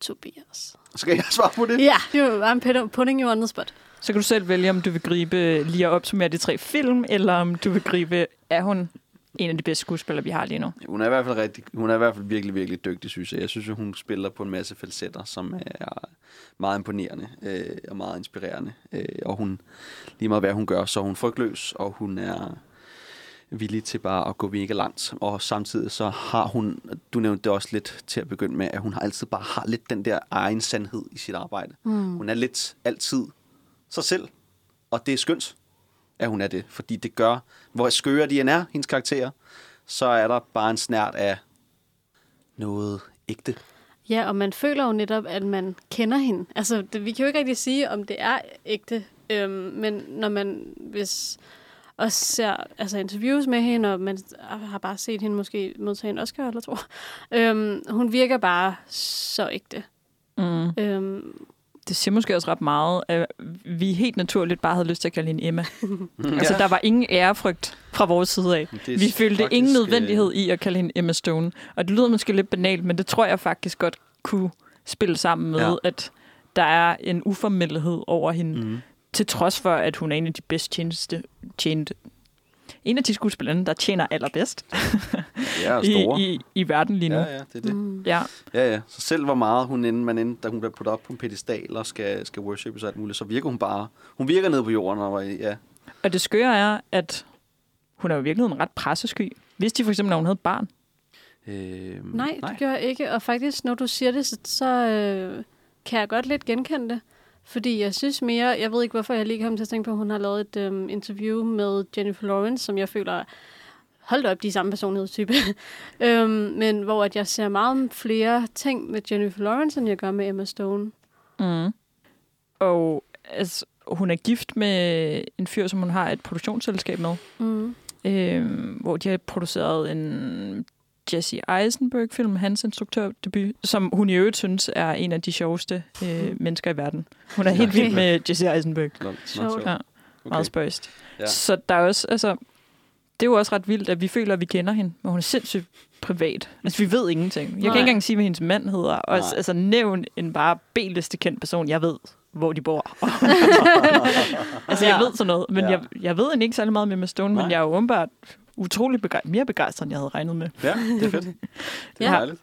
Tobias. Skal jeg svare på det? Ja, yeah, I'm put- putting you on the spot. Så kan du selv vælge, om du vil gribe lige at opsummere de tre film, eller om du vil gribe, er hun en af de bedste skuespillere, vi har lige nu? Hun er i hvert fald rigtig, hun er i hvert fald virkelig, virkelig dygtig, synes jeg. Jeg synes, at hun spiller på en masse falsetter, som er meget imponerende øh, og meget inspirerende. Øh, og hun, lige meget hvad hun gør, så er hun frygtløs, og hun er villig til bare at gå mega langt. Og samtidig så har hun, du nævnte det også lidt til at begynde med, at hun har altid bare har lidt den der egen sandhed i sit arbejde. Mm. Hun er lidt altid sig selv, og det er skønt, at hun er det. Fordi det gør, hvor skøre de end er, hendes karakterer, så er der bare en snært af noget ægte. Ja, og man føler jo netop, at man kender hende. Altså, det, vi kan jo ikke rigtig sige, om det er ægte, øhm, men når man hvis også ser altså, interviews med hende, og man har bare set hende måske modtage en Oscar eller to, øhm, hun virker bare så ægte. Mm. Øhm, Det siger måske også ret meget, at vi helt naturligt bare havde lyst til at kalde hende Emma. (laughs) altså, Ja. der var ingen ærefrygt fra vores side af. Vi følte faktisk, ingen øh, nødvendighed i at kalde hende Emma Stone. Og det lyder måske lidt banalt, men det tror jeg faktisk godt kunne spille sammen med, Ja. at der er en uformiddelighed over hende, Mm. til trods for, at hun er en af de bedst tjeneste, tjente, en af de skuespillere, der tjener allerbedst (laughs) Ja, og i, store. i, i verden lige nu. Ja, ja, det er det. mm. Ja. Ja, ja. Så selv hvor meget hun inden, man inden, da hun bliver puttet op på en pedestal og skal, skal worship og alt muligt, så virker hun bare... Hun virker nede på jorden, og ja, Og det skøre er, at hun er jo i virkeligheden ret pressesky. Hvis de for eksempel, når hun havde et barn. øh, Nej, det gør jeg ikke. Og faktisk, når du siger det, så, så øh, kan jeg godt lidt genkende det. Fordi jeg synes mere, jeg ved ikke, hvorfor jeg lige kom til at tænke på, at hun har lavet et øhm, interview med Jennifer Lawrence, som jeg føler, hold op, de samme personlighedstype. (laughs) øhm, men hvor at jeg ser meget flere ting med Jennifer Lawrence, end jeg gør med Emma Stone. Mm. Og altså, hun er gift med en fyr, som hun har et produktionsselskab med. Mm. øh, hvor de har produceret en Jesse Eisenberg-film, hans instruktørdebut, som hun i øvrigt synes er en af de sjoveste øh, mennesker i verden. Hun er helt Okay. vild med (laughs) Jesse Eisenberg. Nå, Sjovt. Ja, Okay. meget spøjst. Ja. Ja. Så der er også, altså, det er jo også ret vildt, at vi føler, at vi kender hende, men hun er sindssygt privat. Altså, vi ved ingenting. Jeg kan Nej. ikke engang sige, hvad hendes mand hedder. Og Nej. altså, nævn en bare B-liste kendt person, jeg ved, hvor de bor. (laughs) altså, jeg ved sådan noget, men Ja. jeg, jeg ved ikke særlig meget med Emma Stone, Nej. men jeg er jo åbenbart utrolig begej- mere begejstret, end jeg havde regnet med. Ja, det er fedt. (laughs) Det er Ja. herligt.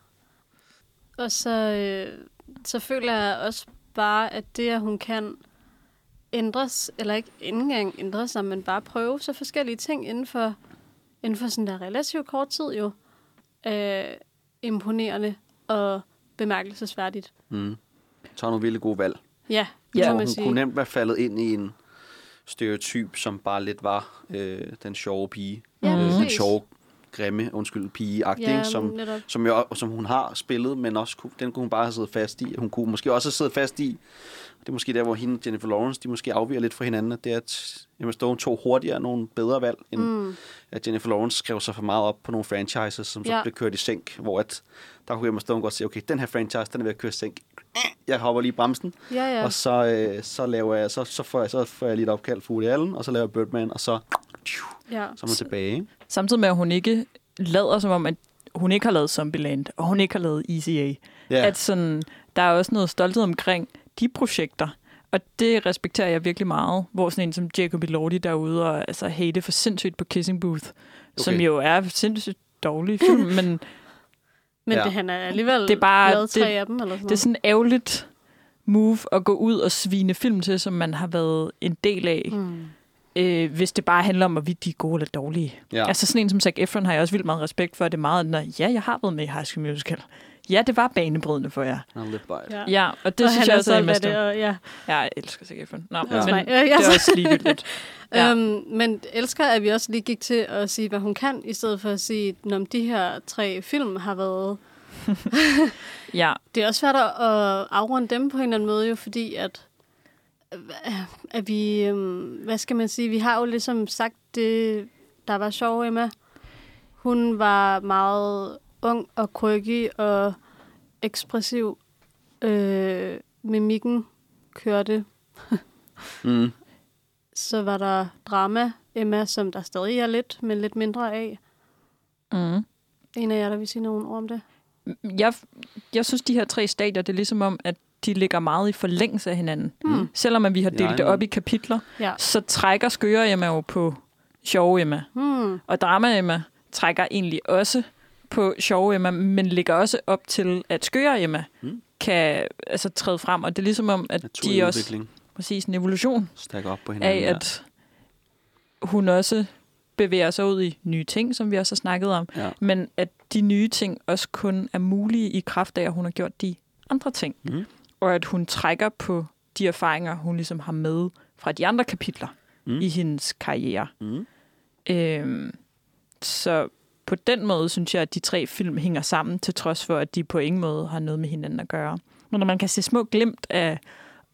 Og så, øh, så føler jeg også bare, at det, at hun kan ændres, eller ikke engang ændre sig, men bare prøve så forskellige ting inden for, inden for sådan der relativt kort tid jo, øh, imponerende og bemærkelsesværdigt. Mm. Så har nogle virkelig gode valg. Ja, Ja, ja hun sige. kunne nemt være faldet ind i en stereotyp, som bare lidt var øh, den sjove pige. Ja, øh, den sjove, grimme, undskyld, pige Ja, som, netop. som, jo, som hun har spillet, men også kunne, den kunne hun bare have siddet fast i. Hun kunne måske også have siddet fast i, det er måske der, hvor hende Jennifer Lawrence, de måske afviger lidt fra hinanden, at det er, at Emma Stone tog hurtigere nogle bedre valg, end Mm. at Jennifer Lawrence skrev sig for meget op på nogle franchises, som så Ja. blev kørt i sænk, hvor at, der kunne Emma Stone godt sige, okay, den her franchise, den er ved at køre i sænk. Jeg hopper lige i bremsen, Ja, ja. og så, øh, så, laver jeg, så, så, får jeg, så får jeg lige et opkald for Woody Allen, og så laver jeg Birdman, og så, ja. så er man tilbage. Ikke? Samtidig med, at hun ikke lader som om, at hun ikke har lavet Zombieland, og hun ikke har lavet ECA. Ja. At sådan, der er også noget stolthed omkring de projekter, og det respekterer jeg virkelig meget, hvor sådan en som Jacob Elordi derude og altså, hate for sindssygt på Kissing Booth, okay. som jo er sindssygt dårlig film, (laughs) men Men Ja. det, han er alligevel Det er bare- lavet tre det- af dem, eller sådan det er sådan ærgerligt move at gå ud og svine film til, som man har været en del af, Mm. øh, hvis det bare handler om, hvorvidt de er gode eller dårlige. Ja. Altså sådan en som Zac Efron har jeg også vildt meget respekt for. Det er meget, når, ja, jeg har været med i High School Musical. Ja, det var banebrydende for jer. I'll live by it. Ja. Ja, og det og synes jeg også er en det, og, ja. Ja, jeg elsker Zac Efron. Nå, Også men det Ja, ja, er så- også ligegyldigt. Ja. Øhm, men elsker, at vi også lige gik til at sige, hvad hun kan, i stedet for at sige, om de her tre film har været... (laughs) Ja, Det er også svært at at afrunde dem på en eller anden måde, jo, fordi at, at vi, øhm, hvad skal man sige, vi har jo ligesom sagt det, der var sjov, Emma. Hun var meget ung og kryggig og ekspressiv. Øh, mimikken kørte. (laughs) Mm. Så var der drama, Emma, som der stadig er lidt, men lidt mindre af. mm. En af jer, der vil sige nogle ord om det? jeg, jeg synes, de her tre stadier, det er ligesom om, at de ligger meget i forlængelse af hinanden. Mm. Selvom at vi har Ja, delt det op i kapitler, Ja. så trækker skøre Emma jo på sjove Emma. Hmm. Og drama Emma trækker egentlig også på sjove Emma, men ligger også op til, at skøre Emma Mm. kan altså, træde frem. Og det er ligesom om, at de også præcis en evolution Stakker op på af, hinanden. ja. at hun også bevæger sig ud i nye ting, som vi også har snakket om. Ja. Men at de nye ting også kun er mulige i kraft af, at hun har gjort de andre ting. Mhm. Og at hun trækker på de erfaringer, hun ligesom har med fra de andre kapitler Mm. i hendes karriere. Mm. Øhm, så på den måde synes jeg, at de tre film hænger sammen, til trods for, at de på ingen måde har noget med hinanden at gøre. Men når man kan se små glimt af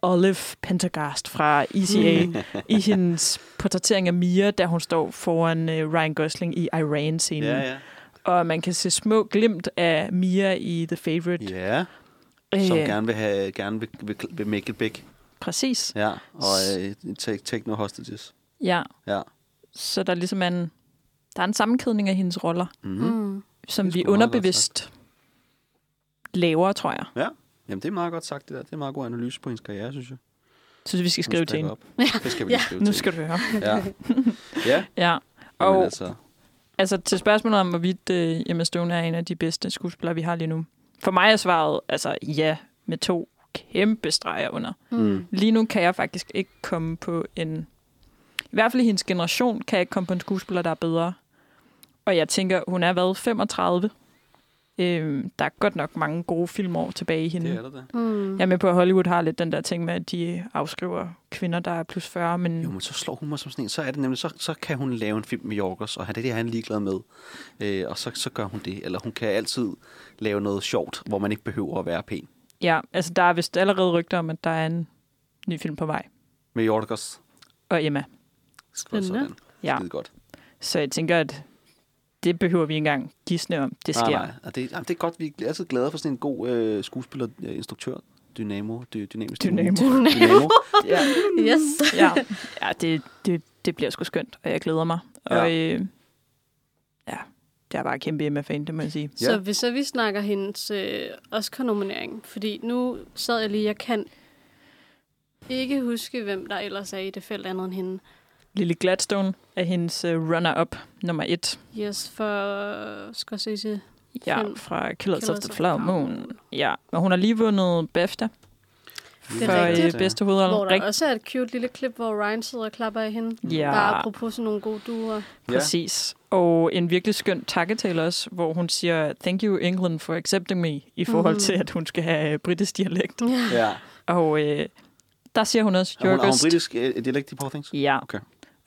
Olive Pendergast fra ECA i hendes portrættering af Mia, da hun står foran uh, Ryan Gosling i Iran-scenen. Ja, ja. Og man kan se små glimt af Mia i The Favourite. Ja, som Øh, gerne vil have gerne vil, vil, vil make it big. Præcis. Ja, og øh, take, take no hostages. Ja. Ja. Så der er ligesom en, der er en sammenkædning af hendes roller, Mm-hmm. Mm. som vi underbevidst laver, tror jeg. Ja, jamen det er meget godt sagt det der. Det er meget god analyse på hendes karriere, synes jeg. Synes vi skal skrive til hende. Op. Det skal vi lige skrive (laughs) Nu skal du høre. Ja. ja. (laughs) Ja. Og, Og altså, altså til spørgsmålet om, hvorvidt uh, Emma Stone er en af de bedste skuespillere, vi har lige nu. For mig er svaret altså ja, med to kæmpe streger under. mm. Lige nu kan jeg faktisk ikke komme på en... I hvert fald i hendes generation kan jeg ikke komme på en skuespiller, der er bedre. Og jeg tænker, hun er været 35. Øhm, der er godt nok mange gode filmår tilbage i hende. det er der da. Mm. Jeg er med på, at Hollywood har lidt den der ting med, at de afskriver kvinder, der er plus 40, men Jo, men så slår hun mig som sådan en. Så er det nemlig, så, så kan hun lave en film med Yorkers, og han- det er det, han er ligeglad med. Øh, og så, så gør hun det. Eller hun kan altid lave noget sjovt, hvor man ikke behøver at være pæn. ja, altså der er vist allerede rygter om, at der er en ny film på vej. Med Yorkers. Og Emma. Spændende. Sådan. Ja. Skide godt. Så jeg tænker, at det behøver vi ikke engang gisne om. Det sker. Nej, nej. Og det, jamen, det er godt, vi er altid glade for sådan en god øh, skuespiller, øh, instruktør. Dynamo. Dy, dynamisk. Dynamo. (laughs) Dynamo. Ja. Yes. ja, ja det, det, det bliver sgu skønt, og jeg glæder mig. Og øh, ja, jeg er bare kæmpe Emma-fan, det må jeg sige. Så Ja. hvis så vi snakker hendes øh, Oscar-nominering, fordi nu sad jeg lige, jeg kan ikke huske, hvem der ellers er i det felt andet end hende. Lily Gladstone er hendes uh, runner-up nummer et. Yes, for Scorsese. Ja, fra Killers, Killers of the Flower Moon. Moon. Ja, og hun har lige vundet BAFTA Det er for rigtigt. øh, bedste hovedrolle. Hvor der Rigt- også er et cute lille klip, hvor Ryan sidder og klapper af hende. Ja. Bare apropos sådan nogle gode duer. Præcis. Og en virkelig skøn takketale også, hvor hun siger, thank you England for accepting me, i forhold Mhm. til, at hun skal have øh, britisk dialekt. Ja. Ja. Og øh, der siger hun også, Er hun, er hun Jorgust, britisk øh, dialekt i Poor Things? ja. Okay.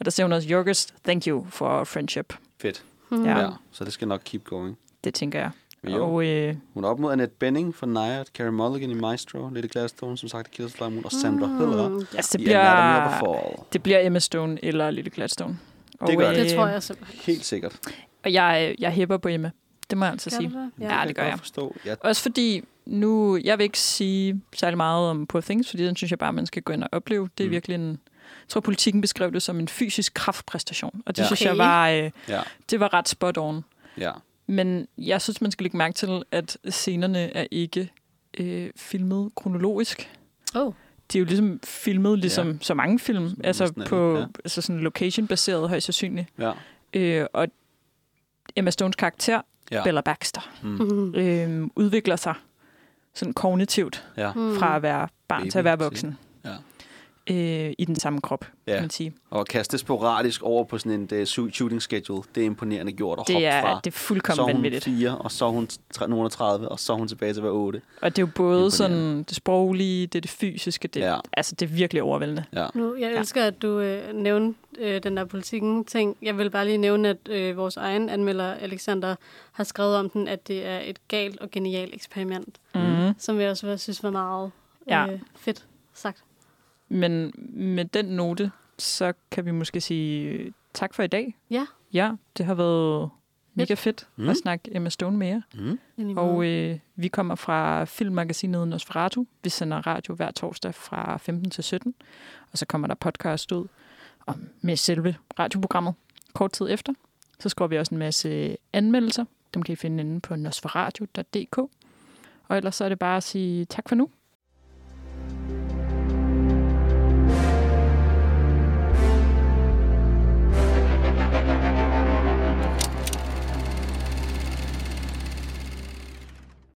Og der siger hun også, Jorgust, thank you for our friendship. Fedt. Mm. Ja. Ja. Så det skal nok keep going. Det tænker jeg. Men jo. Og øh, Hun er op mod Annette Benning for Nyad, Carey Mulligan i Maestro, Lily Gladstone, som sagt, Killers Flower Moon, og Sandra Mm. Hüller altså, det bliver, det bliver Emma Stone eller Lily Gladstone. Og, Det gør det. Det tror jeg simpelthen. Helt sikkert. Og jeg, jeg hæpper på Emma. Det må jeg altså sige. det? Ja, det kan gør jeg. forstå. Jeg, Også fordi nu, jeg vil ikke sige særlig meget om Poor Things, fordi den synes jeg bare, man skal gå ind og opleve. Det er Mm. virkelig en, tror, politikken beskrev det som en fysisk kraftpræstation. Og det Ja. synes jeg var, øh, ja, det var ret spot on. ja. Men jeg synes, man skal lægge mærke til, at scenerne er ikke øh, filmet kronologisk. Oh. De er jo ligesom filmet ligesom Ja. så mange film, Som altså på ja. altså sådan location-baseret højst sandsynligt. ja. Øh, og Emma Stones karakter, Ja. Bella Baxter, Mm. Øh, udvikler sig sådan kognitivt ja. Fra at være barn Baby til at være voksen. ja. Øh, I den samme krop, Ja. kan man sige. Og kaste sporadisk over på sådan en uh, shooting schedule, det er imponerende gjort at hoppe Det er, fra. det er så fuldkommen er hun vanvittigt. fire, og så hun tre- nogen af 30, og så hun tilbage til at være 8. Og det er jo både sådan det sproglige, det er det fysiske, det, Ja. ja. altså det er virkelig overvældende. Ja. Nu, jeg Ja. elsker, at du øh, nævnte øh, den der politikken ting. Jeg vil bare lige nævne, at øh, vores egen anmelder, Alexander, har skrevet om den, at det er et galt og genialt eksperiment, Mhm. som jeg også synes var meget Ja. øh, fedt sagt. Men med den note, så kan vi måske sige øh, tak for i dag. Ja. Ja, det har været mega fedt Mm. at snakke Emma Stone med jer. Mm. Og øh, vi kommer fra filmmagasinet Nosferatu. Vi sender radio hver torsdag fra 15 til 17. Og så kommer der podcast ud om, med selve radioprogrammet kort tid efter. Så skriver vi også en masse anmeldelser. Dem kan I finde inde på nosferatu.dk. Og ellers så er det bare at sige tak for nu.